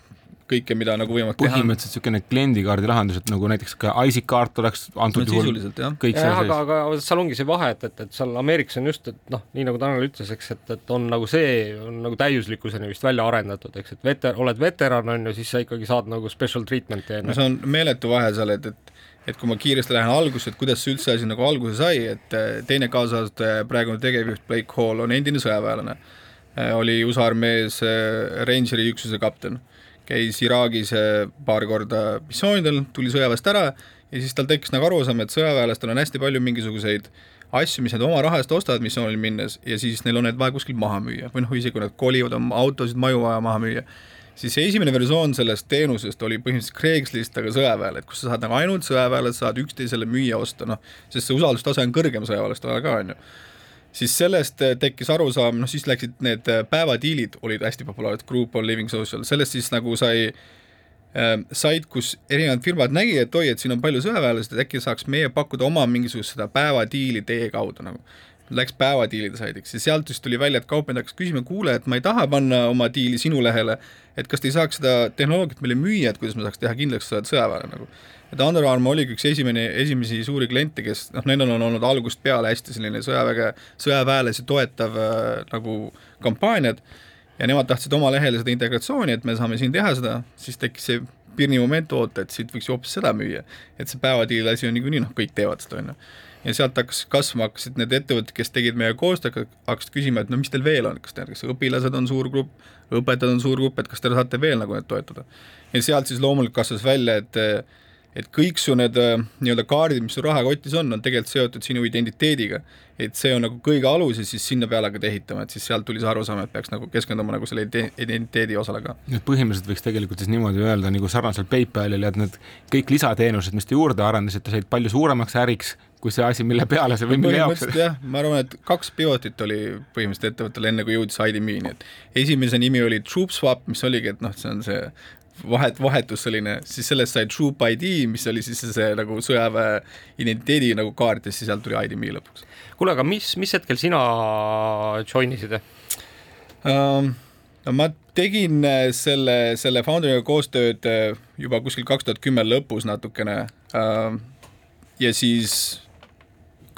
kõike, mida nagu võimalik teha. põhimõtteliselt niisugune kliendikaardi lahendus, et nagu näiteks ka ISIC kaart oleks antud no, juhul kõik seal sees. aga, aga seal ongi see vahe, et, et, et seal Ameerikas on just, et noh, nii nagu Tanel ütles, eks, et, et on nagu see on nagu täiuslikkuseni vist välja arendatud, eks, et veter-, oled veteran, on ju, siis sa ikkagi saad nagu special treatment'i. no see on meeletu vahe seal, et, et et kui ma kiiresti lähen algusse, et kuidas see üldse asi nagu alguse sai, et eh, teine kaasaastaja, praegune tegevjuht Blake Hall on endine sõjaväelane, eh, oli USA armees eh, Rangeri üksuse kapten käis Iraagis eh, paar korda missioonidel, tuli sõjaväest ära ja siis tal tekkis nagu arusaam, et sõjaväelastel on hästi palju mingisuguseid asju, mis nad oma raha eest ostavad missioonil minnes ja siis neil on need vaja kuskil maha müüa. Või noh, isegi kui nad kolivad oma autosid, maju vaja maha müüa, siis esimene versioon sellest teenusest oli põhimõtteliselt Craigslist, aga sõjaväele, et kus sa saad nagu ainult sõjaväelased saavad üksteisele müüa osta, noh, sest see usaldustase on kõrgem sõjaväelaste ajal ka, on ju siis sellest äh, tekkis arusaam, noh siis läksid need äh, päevadiilid olid hästi populaarsed, Group on Living Social, sellest siis nagu sai äh, sait, kus erinevad firmad nägid, et oi, et siin on palju sõjaväelasi, et äkki saaks meie pakkuda oma mingisugust seda päevadiili teie kaudu nagu. Läks päevadiilide saidiks ja sealt siis tuli välja, et kaupmehed hakkas küsima, kuule, et ma ei taha panna oma diili sinu lehele, et kas te ei saaks seda tehnoloogiat meile müüa, et kuidas ma saaks teha kindlaks, sa oled sõjaväelane nagu et Under Armour oligi üks esimene, esimesi suuri kliente, kes noh, nendel on olnud algusest peale hästi selline sõjaväge, sõjaväelasi toetav äh, nagu kampaaniad ja nemad tahtsid oma lehele seda integratsiooni, et me saame siin teha seda, siis tekkis see pirni moment, oota, et siit võiks ju hoopis seda müüa. et see päevadiili asi on niikuinii noh, kõik teevad seda, on ju. Ja sealt hakkas kasvama, hakkasid need ettevõtted, kes tegid meiega koostööd, hakkasid küsima, et no mis teil veel on, kas teil, kas õpilased on suur grupp, õpetajad on suur grupp, et kas te saate veel nagu need toetada. ja sealt siis loomulikult kasvas välja, et et kõik su need äh, nii-öelda kaardid, mis sul rahakotis on, on tegelikult seotud sinu identiteediga. et see on nagu kõige alus ja siis sinna peale hakata ehitama, et siis sealt tuli see arusaam, et peaks nagu keskenduma nagu selle identiteedi osale ka. et põhimõtteliselt võiks tegelikult siis niimoodi öelda nagu sarnaselt PayPalile, et need kõik lisateenused, mis te juurde arendasite, said palju suuremaks äriks kui see asi, mille peale see või mille jaoks? jah, ma arvan, et kaks pivotit oli põhimõtteliselt ettevõttel enne, kui jõudis ID.me-ni, et esimese nimi oli TroopSwap, mis oligi, et noh, see on see vahet, vahetus selline, siis sellest sai Troop ID, mis oli siis see nagu sõjaväe identiteedi nagu kaart ja siis sealt tuli ID.me lõpuks. kuule, aga mis, mis hetkel sina join isid um,? no ma tegin äh, selle, selle founder'iga koostööd äh, juba kuskil kaks tuhat kümme lõpus natukene um, ja siis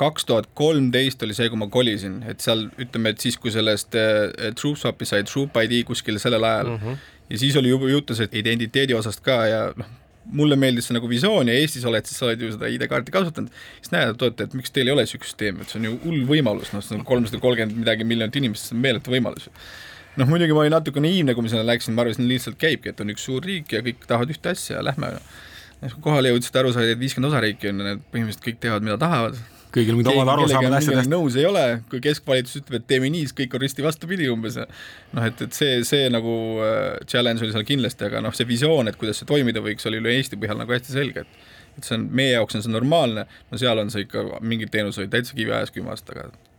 kaks tuhat kolmteist oli see, kui ma kolisin, et seal ütleme, et siis, kui sellest äh, TroopSwapi sai Troop ID kuskil sellel ajal mm, -hmm ja siis oli juba juttu sellest identiteedi osast ka ja noh, mulle meeldis see nagu visioon ja Eestis oled, siis sa oled ju seda ID-kaarti kasutanud, siis näed, et oota, et miks teil ei ole niisugust süsteemi, et see on ju hull võimalus, noh, see on kolmsada kolmkümmend midagi miljonit inimest, see on meeletu võimalus. noh, muidugi ma olin natuke naiivne, kui ma sinna läksin, ma arvasin, lihtsalt käibki, et on üks suur riik ja kõik tahavad ühte asja ja lähme. kohale jõudsid, aru said, et viiskümmend osariiki on ja need põhimõtteliselt kõik teevad, mida tahavad kõigil mingid omad arusaamad asjadest. nõus ei ole, kui keskvalitsus ütleb, et teeme nii, siis kõik on risti vastupidi umbes. noh, et, et see, see nagu äh, challenge oli seal kindlasti, aga noh, see visioon, et kuidas see toimida võiks, oli üle Eesti põhjal nagu hästi selge, et et see on, meie jaoks on see normaalne, no seal on see ikka, mingid teenused olid täitsa kiviajas kümme aastat tagasi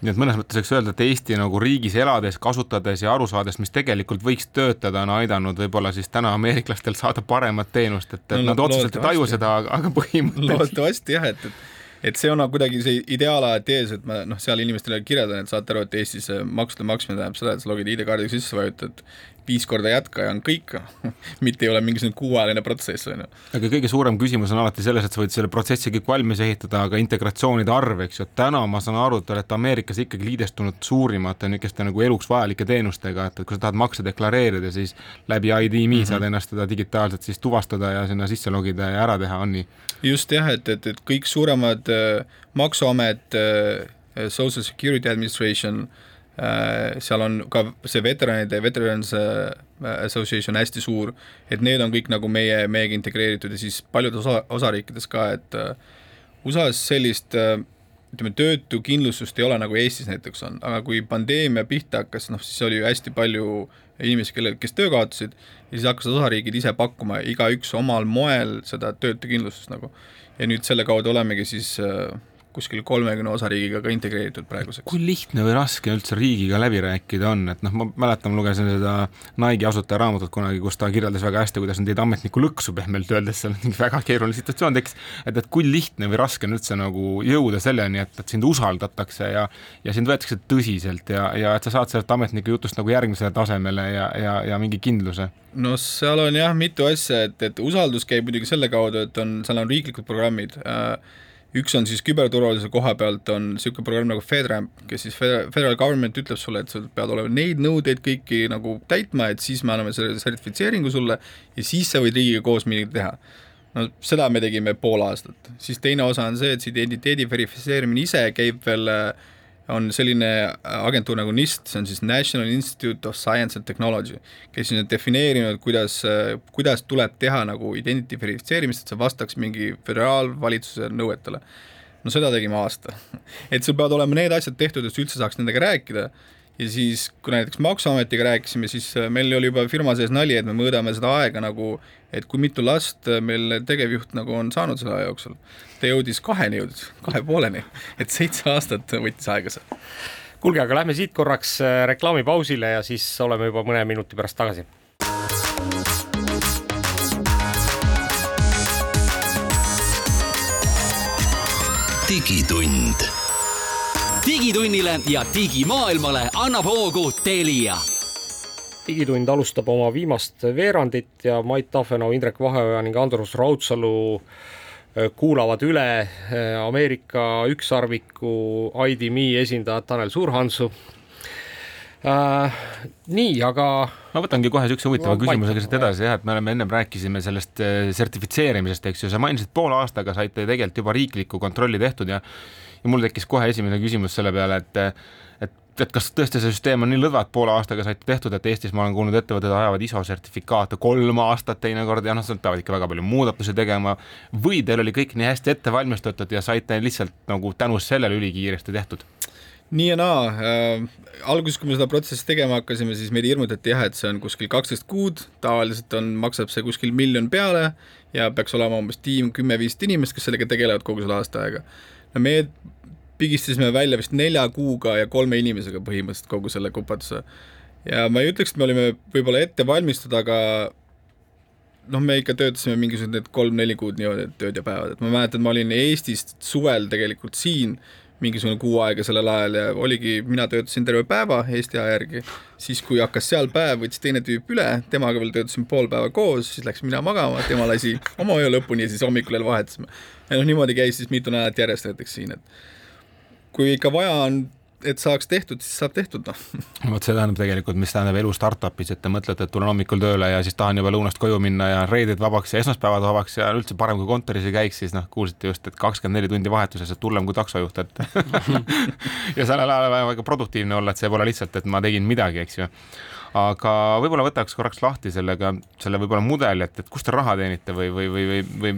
nii et mõnes mõttes võiks öelda, et Eesti nagu riigis elades, kasutades ja aru saades, mis tegelikult võiks töötada, on aidanud võib-olla siis täna ameeriklastel saada paremat teenust, et, et no, nad otseselt ei taju seda, aga põhimõtteliselt. loodetavasti jah, et, et et see on nagu kuidagi see ideaalajad ees, et ma noh, seal inimestele kirjeldan, et saate aru, et Eestis maksude maksmine tähendab seda, et sa logid ID-kaardiga sisse, vajutad viis korda jätka ja on kõik mitte ei ole mingisugune kuuajaline protsess, on ju. aga kõige suurem küsimus on alati selles, et sa võid selle protsessi kõik valmis ehitada, aga integratsioonide arv, eks ju, et täna ma saan aru, et te olete Ameerikas ikkagi liidestunud suurimate niisuguste nagu eluks vajalike teenustega, et, et kui sa tahad makse deklareerida, siis läbi ID.me mm -hmm. saad ennast teda digitaalselt siis tuvastada ja sinna sisse logida ja ära teha, on nii? just jah, et, et, et kõik suuremad äh, maksuamet äh,, Social Security Administration äh,, Äh, seal on ka see veteranide, Veterans äh, Association hästi suur, et need on kõik nagu meie, meiega integreeritud ja siis paljudes osa, osariikides ka, et äh, USA-s sellist ütleme, töötukindlustust ei ole, nagu Eestis näiteks on, aga kui pandeemia pihta hakkas, noh siis oli ju hästi palju inimesi, kellel, kes töö kaotasid ja siis hakkasid osariigid ise pakkuma igaüks omal moel seda töötukindlustust nagu. ja nüüd selle kaudu olemegi siis äh, kuskil kolmekümne osariigiga ka integreeritud praeguseks. kui lihtne või raske üldse riigiga läbi rääkida on, et noh, ma mäletan, lugesin seda Nike'i asutaja raamatut kunagi, kus ta kirjeldas väga hästi, kuidas nad teid ametniku lõksu pehmelt öeldes, seal väga keeruline situatsioon tekkis, et, et kui lihtne või raske on üldse nagu jõuda selleni, et, et sind usaldatakse ja ja sind võetakse tõsiselt ja, ja et sa saad sellest ametniku jutust nagu järgmisele tasemele ja, ja, ja mingi kindluse no seal on jah mitu asja, et, et usaldus käib muidugi selle kaudu, et on, seal on riiklikud programmid äh, üks on siis küberturvalisuse koha pealt on niisugune programm nagu FedRAMP, kes siis federal government ütleb sulle, et sul peavad olema neid nõudeid kõiki nagu täitma, et siis me anname selle sertifitseeringu sulle ja siis sa võid riigiga koos midagi teha. no seda me tegime pool aastat, siis teine osa on see, et see identiteedi verifitseerimine ise käib veel äh, on selline agentuur nagu NIST, see on siis National Institute of Science and Technology, kes on defineerinud, kuidas, kuidas tuleb teha nagu identity verifitseerimist, et see vastaks mingi föderaalvalitsuse nõuetele. no seda tegime aasta. et sul peavad olema need asjad tehtud, et sa üldse saaks nendega rääkida ja siis, kui näiteks Maksuametiga rääkisime, siis äh, meil oli juba firma sees nali, et me mõõdame seda aega nagu, et kui mitu last äh, meil tegevjuht nagu on saanud selle aja jooksul. ta jõudis kaheni, jõudis kahe pooleni, et seitse aastat võttis aega see. kuulge, aga lähme siit korraks äh, reklaamipausile ja siis oleme juba mõne minuti pärast tagasi digitund digitunnile ja digimaailmale annab hoogu Telia digitund alustab oma viimast veerandit ja Mait Tafenau, Indrek Vaheoja ning Andrus Raudsalu äh, kuulavad üle äh, Ameerika ükssarviku IDMe esindajat Tanel Suurhansu äh,. nii, aga. ma võtangi kohe niisuguse huvitava no, küsimusega siit edasi jah, et me oleme ennem rääkisime sellest sertifitseerimisest, eks ju, sa mainisid poole aastaga saite tegelikult juba riiklikku kontrolli tehtud ja ja mul tekkis kohe esimene küsimus selle peale, et et, et kas tõesti see süsteem on nii lõdva, et poole aastaga saite tehtud, et Eestis ma olen kuulnud, ettevõtted ajavad ISO sertifikaate kolm aastat teinekord ja noh, nad peavad ikka väga palju muudatusi tegema. või teil oli kõik nii hästi ette valmistatud ja saite lihtsalt nagu tänu sellele ülikiiresti tehtud? nii ja naa äh,, alguses, kui me seda protsessi tegema hakkasime, siis meid hirmutati jah, et see on kuskil kaksteist kuud, tavaliselt on, maksab see kuskil miljon peale ja peaks olema umbes tiim kümme-viisteist inimest, kes sellega tegelevad kogu selle aasta aega no me pigistasime välja vist nelja kuuga ja kolme inimesega põhimõtteliselt kogu selle kupatuse. ja ma ei ütleks, et me olime võib-olla ette valmistatud, aga noh, me ikka töötasime mingisugused need kolm-neli kuud niimoodi, et ööd ja päevad, et ma mäletan, ma olin Eestist suvel tegelikult siin mingisugune kuu aega sellel ajal ja oligi, mina töötasin terve päeva Eesti aja järgi, siis kui hakkas seal päev, võttis teine tüüp üle, temaga veel töötasime pool päeva koos, siis läks mina magama, tema lasi oma öö lõpuni ja siis hommikul jälle vahetasime. Ja noh, niimoodi käis siis mitu nädalat järjest näiteks siin, et kui ikka vaja on et saaks tehtud, siis saab tehtud, noh. vot see tähendab tegelikult, mis tähendab elu startup'is, et te mõtlete, et tulen hommikul tööle ja siis tahan juba lõunast koju minna ja reeded vabaks ja esmaspäevad vabaks ja üldse parem, kui kontoris ei käiks, siis noh, kuulsite just, et kakskümmend neli tundi vahetuses, et hullem kui taksojuht, et ja sellel ajal on vaja väga produktiivne olla, et see pole lihtsalt, et ma tegin midagi, eks ju aga võib-olla võtaks korraks lahti sellega, selle võib-olla mudeli, et, et kust te raha teenite või, või, või, või, või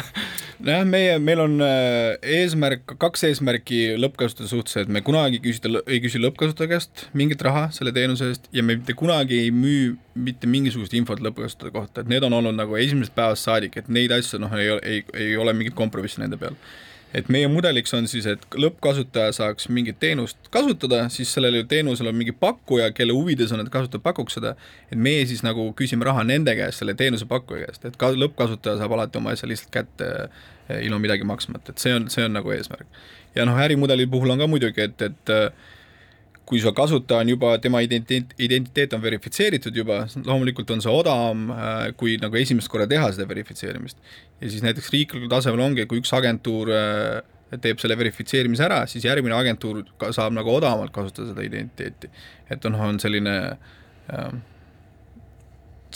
nojah, meie, meil on äh, eesmärk, kaks eesmärki lõppkasutaja suhtes, et me kunagi küsida, ei küsi lõppkasutaja käest mingit raha selle teenuse eest ja me mitte kunagi ei müü mitte mingisugust infot lõppkasutaja kohta, et need on olnud nagu esimesest päevast saadik, et neid asju noh, ei, ei, ei ole mingit kompromissi nende peal et meie mudeliks on siis, et lõppkasutaja saaks mingit teenust kasutada, siis sellel teenusel on mingi pakkuja, kelle huvides on, et kasutaja pakuks seda, et meie siis nagu küsime raha nende käest, selle teenusepakkuja käest, et ka lõppkasutaja saab alati oma asja lihtsalt kätte eh, ilma midagi maksmata, et see on, see on nagu eesmärk. ja noh, ärimudeli puhul on ka muidugi, et, et kui su kasutaja on juba, tema identiteet, identiteet on verifitseeritud juba, loomulikult on see odavam äh, kui nagu esimest korda teha seda verifitseerimist. ja siis näiteks riiklikul tasemel ongi, kui üks agentuur äh, teeb selle verifitseerimise ära, siis järgmine agentuur saab nagu odavamalt kasutada seda identiteeti. et noh, on selline äh,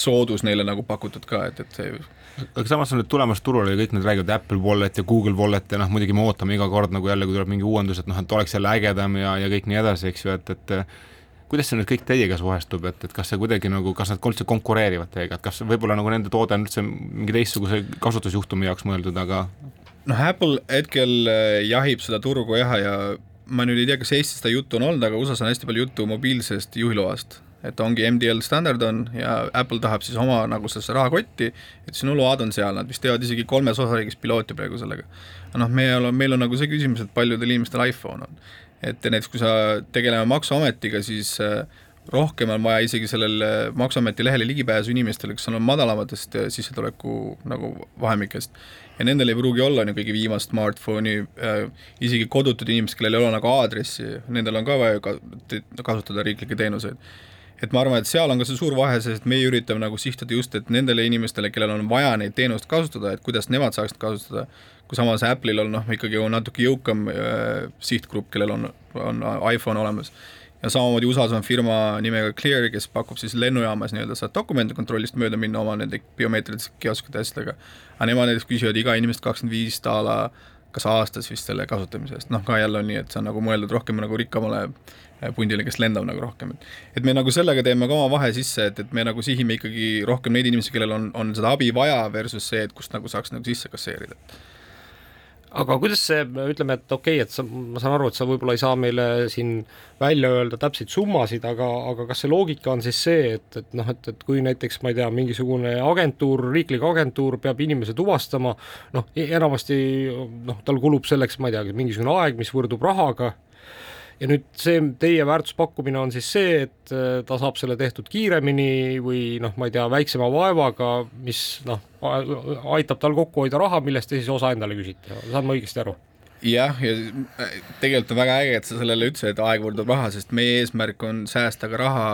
soodus neile nagu pakutud ka, et, et see aga samas on nüüd tulemas turule ja kõik need räägivad Apple Wallet ja Google Wallet ja noh, muidugi me ootame iga kord nagu jälle, kui tuleb mingi uuendus, et noh, et oleks jälle ägedam ja, ja kõik nii edasi, eks ju, et, et kuidas see nüüd kõik teiega suhestub, et, et kas see kuidagi nagu, kas nad üldse konkureerivad teiega, et kas võib-olla nagu nende toode on üldse mingi teistsuguse kasutusjuhtumi jaoks mõeldud, aga noh, Apple hetkel äh, jahib seda turgu jah, ja ma nüüd ei tea, kas Eestis seda juttu on olnud, aga USA-s on hästi palju juttu mobiilsest juhiloast et ongi MDL standard on ja Apple tahab siis oma nagu sellesse rahakotti, et sinu load on seal, nad vist teevad isegi kolmes osariigis pilooti praegu sellega. noh, me oleme, meil on nagu see küsimus, et paljudel inimestel iPhone on. et näiteks kui sa tegeleme Maksuametiga, siis äh, rohkem on vaja isegi sellel äh, Maksuameti lehele ligipääsu inimestele, kes on madalamatest äh, sissetuleku nagu vahemikest. ja nendel ei pruugi olla nagu kõige viimast smartphone'i äh,, isegi kodutud inimesed, kellel ei ole nagu aadressi, nendel on ka vaja ka, kasutada riiklikke teenuseid et ma arvan, et seal on ka see suur vahe, sest meie üritame nagu sihtida just, et nendele inimestele, kellel on vaja neid teenust kasutada, et kuidas nemad saaksid kasutada, kui samas Apple'il on noh, ikkagi on natuke jõukam äh, sihtgrupp, kellel on, on iPhone olemas. ja samamoodi USA-s on firma nimega Clear, kes pakub siis lennujaamas nii-öelda saad dokumendi kontrollist mööda minna oma nende biomeetriliste kioskide asjadega, aga nemad näiteks küsivad iga inimest kakskümmend viis daala kas aastas vist selle kasutamise eest, noh ka jälle on nii, et see on nagu mõeldud rohkem nagu rikkamale Äh, pundile, kes lendab nagu rohkem, et et me nagu sellega teeme ka oma vahe sisse, et, et me nagu sihime ikkagi rohkem neid inimesi, kellel on, on seda abi vaja, versus see, et kust nagu saaks nagu sisse kasseerida aga kuidas see, ütleme, et okei okay,, et sa, ma saan aru, et sa võib-olla ei saa meile siin välja öelda täpseid summasid, aga, aga kas see loogika on siis see, et, et noh, et, et kui näiteks ma ei tea, mingisugune agentuur, riiklik agentuur peab inimese tuvastama, noh, enamasti noh, tal kulub selleks, ma ei tea, mingisugune aeg, mis võrdub rahaga ja nüüd see teie väärtuspakkumine on siis see, et äh, ta saab selle tehtud kiiremini või noh, ma ei tea, väiksema vaevaga, mis noh, aitab tal kokku hoida raha, millest te siis osa endale küsite, saan ma õigesti aru? jah, ja äh, tegelikult on väga äge, et sa sellele ütlesid, aeg võrdub raha, sest meie eesmärk on säästa ka raha,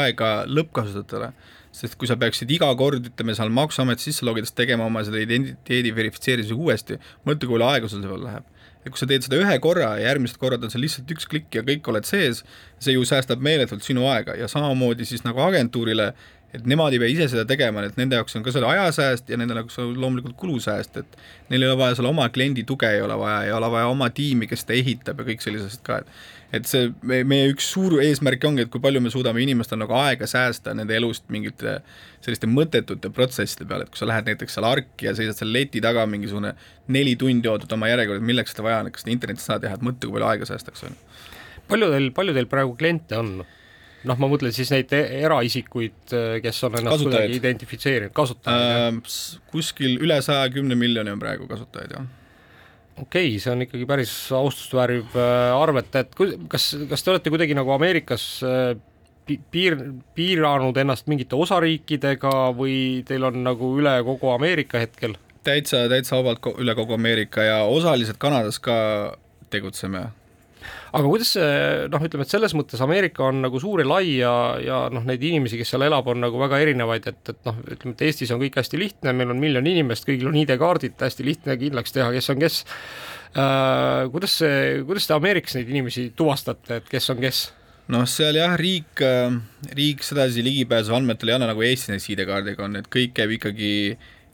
aega lõppkasutajatele. Sest kui sa peaksid iga kord, ütleme seal Maksuameti sisse logides tegema oma seda identiteedi verifitseerimise uuesti, mõtle, kui palju aega sul selle peale läheb ja kui sa teed seda ühe korra ja järgmised korrad on seal lihtsalt üks klikk ja kõik oled sees, see ju säästab meeletult sinu aega. Ja samamoodi siis nagu agentuurile, et nemad ei pea ise seda tegema, et nende jaoks on ka selle ajasääst ja nende jaoks on loomulikult kulusääst, et neil ei ole vaja seal oma kliendi tuge ei ole vaja, ei ole vaja oma tiimi, kes seda ehitab ja kõik sellised ka, et et see, me, meie üks suur eesmärk ongi, et kui palju me suudame inimestel nagu aega säästa nende elust mingite selliste mõttetute protsesside peale, et kui sa lähed näiteks seal arki ja seisad seal leti taga mingisugune neli tundi ootad oma järjekorda, milleks seda vaja on, kas seda internetis saad teha, et mõtle, kui palju aega säästaks, on ju. palju teil, palju teil praegu kliente on? Noh, ma mõtlen siis neid e-, eraisikuid, kes on ennast kasutajaid. kuidagi identifitseerinud, kasutajaid äh,. kuskil üle saja kümne miljoni on praegu kasutajaid, jah okei okay,, see on ikkagi päris austust vääriv äh, arvet, et kas, kas te olete kuidagi nagu Ameerikas äh, piir, piiranud ennast mingite osariikidega või teil on nagu üle kogu Ameerika hetkel? täitsa, täitsa vabalt üle kogu Ameerika ja osaliselt Kanadas ka tegutseme aga kuidas see noh, ütleme, et selles mõttes Ameerika on nagu suur ja lai ja, ja noh, neid inimesi, kes seal elab, on nagu väga erinevaid, et, et noh, ütleme, et Eestis on kõik hästi lihtne, meil on miljon inimest, kõigil on ID-kaardid, hästi lihtne kindlaks teha, kes on kes äh,. kuidas see, kuidas te Ameerikas neid inimesi tuvastate, et kes on kes? noh, seal jah, riik, riik sedasi ligipääsu andmetele ei anna, nagu Eestis näiteks ID-kaardiga on, et kõik käib ikkagi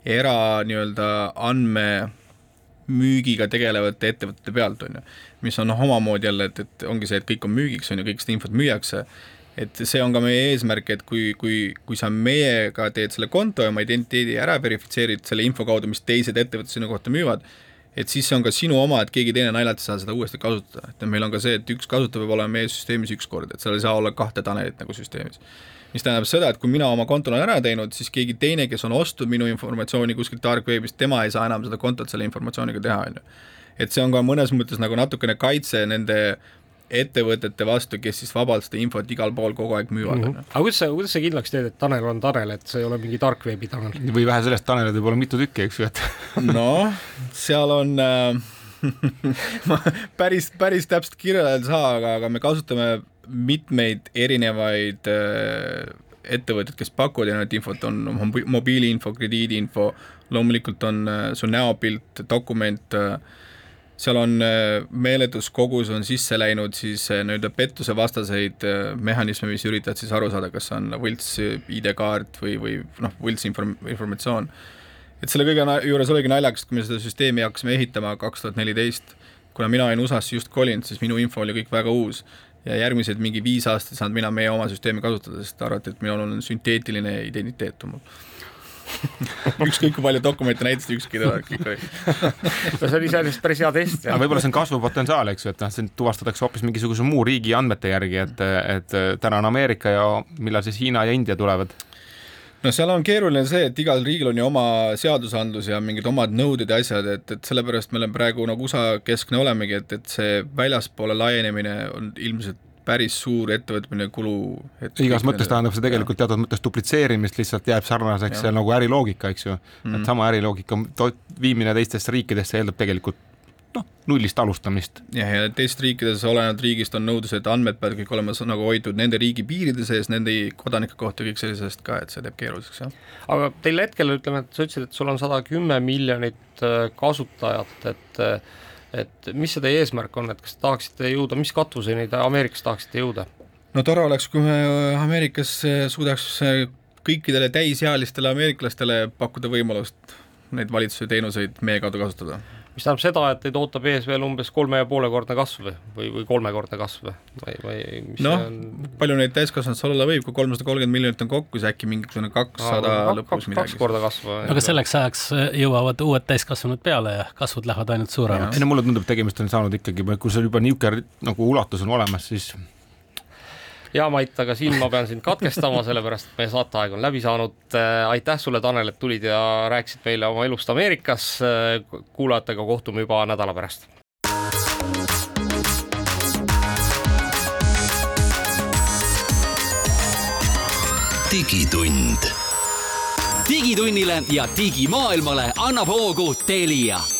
era nii-öelda andme müügiga tegelevate ettevõtete pealt, on ju. mis on noh, omamoodi jälle, et, et ongi see, et kõik on müügiks, on ju, kõik seda infot müüakse, et see on ka meie eesmärk, et kui, kui, kui sa meiega teed selle konto ja oma identiteedi ära verifitseerid selle info kaudu, mis teised ettevõtted sinu kohta müüvad, et siis see on ka sinu oma, et keegi teine naljalt ei saa seda uuesti kasutada, et meil on ka see, et üks kasutaja peab olema meie süsteemis üks kord, et seal ei saa olla kahte Tanelit nagu süsteemis mis tähendab seda, et kui mina oma konto olen ära teinud, siis keegi teine, kes on ostnud minu informatsiooni kuskilt dark web'ist, tema ei saa enam seda kontot selle informatsiooniga teha, on ju. et see on ka mõnes mõttes nagu natukene kaitse nende ettevõtete vastu, kes siis vabalt seda infot igal pool kogu aeg müüvad mm. -hmm. aga kuidas sa, kuidas sa kindlaks teed, et Tanel on Tanel, et see ei ole mingi dark web'i Tanel? või vähe sellest, Taneleid võib olla mitu tükki, eks ju, et noh, seal on äh, ma päris, päris täpselt kirjeldada ei saa, aga, aga me kasutame mitmeid erinevaid äh, ettevõtteid, kes pakuvad erinevat infot, on mobi- mobiiliinfo, krediidiinfo, loomulikult on äh, su näopilt, dokument äh,, seal on meeletus kogus on sisse läinud siis nii-öelda pettusevastaseid mehhanisme, mis üritavad siis aru saada, kas on võlts ID-kaart või, või noh, võlts inform-, informatsioon. et selle kõige juures oligi naljakas, kui me seda süsteemi hakkasime ehitama kaks tuhat neliteist, kuna mina olin USA-sse just kolinud, siis minu info oli kõik väga uus ja järgmised mingi viis aastat ei saanud mina meie oma süsteemi kasutada, sest arvati, et minul on sünteetiline identiteet mul ükskõik kui palju dokumente näitasid, ükski ei tule, kõik oli. no see on iseenesest päris hea test. aga võib-olla see on kasvupotentsiaal, eks ju, et noh, see tuvastatakse hoopis mingisuguse muu riigi andmete järgi, et, et täna on Ameerika ja millal siis Hiina ja India tulevad no seal on keeruline see, et igal riigil on ju oma seadusandlus ja mingid omad nõuded ja asjad, et, et sellepärast me oleme praegu nagu USA keskne olemegi, et, et see väljaspoole laienemine on ilmselt päris suur ettevõtmine kulu. igas mõttes tähendab see tegelikult teatud mõttes duplitseerimist, lihtsalt jääb sarnaseks ja. nagu äriloogika, eks ju mm. -hmm. et sama äriloogika viimine teistesse riikidesse eeldab tegelikult noh, nullist alustamist. jah, ja teistes riikides, olenevalt riigist, on nõudlus, et andmed peavad kõik olema nagu hoitud nende riigi piiride sees, nende kodanike kohta, kõik sellisest ka, et see teeb keeruliseks, jah. aga teil hetkel ütleme, et sa ütlesid, et sul on sada kümme miljonit äh, kasutajat, et äh, et mis see teie eesmärk on, et kas tahaksite jõuda, mis katvuseni te Ameerikas tahaksite jõuda? no tore oleks, kui me Ameerikas suudaks kõikidele täisealistele ameeriklastele pakkuda võimalust neid valitsuse teenuseid meie kaudu kasutada mis tähendab seda, et teid ootab ees veel umbes kolme ja poolekordne kasv või, või kolmekordne kasv või, või noh on..., palju neid täiskasvanuid seal olla võib, kui kolmsada kolmkümmend miljonit on kokku, siis äkki mingisugune kakssada lõpus midagi. kaks korda kasv. aga selleks ajaks jõuavad uued täiskasvanud peale ja kasvud lähevad ainult suuremaks. ei no mulle tundub, tegemist on saanud ikkagi, kui sul juba niisugune nagu ulatus on olemas, siis ja Mait, aga siin ma pean sind katkestama, sellepärast et meie saateaeg on läbi saanud. Äh, aitäh sulle, Tanel, et tulid ja rääkisid meile oma elust Ameerikas. Äh, kuulajatega kohtume juba nädala pärast. digitund. digitunnile ja digimaailmale annab hoogu Telia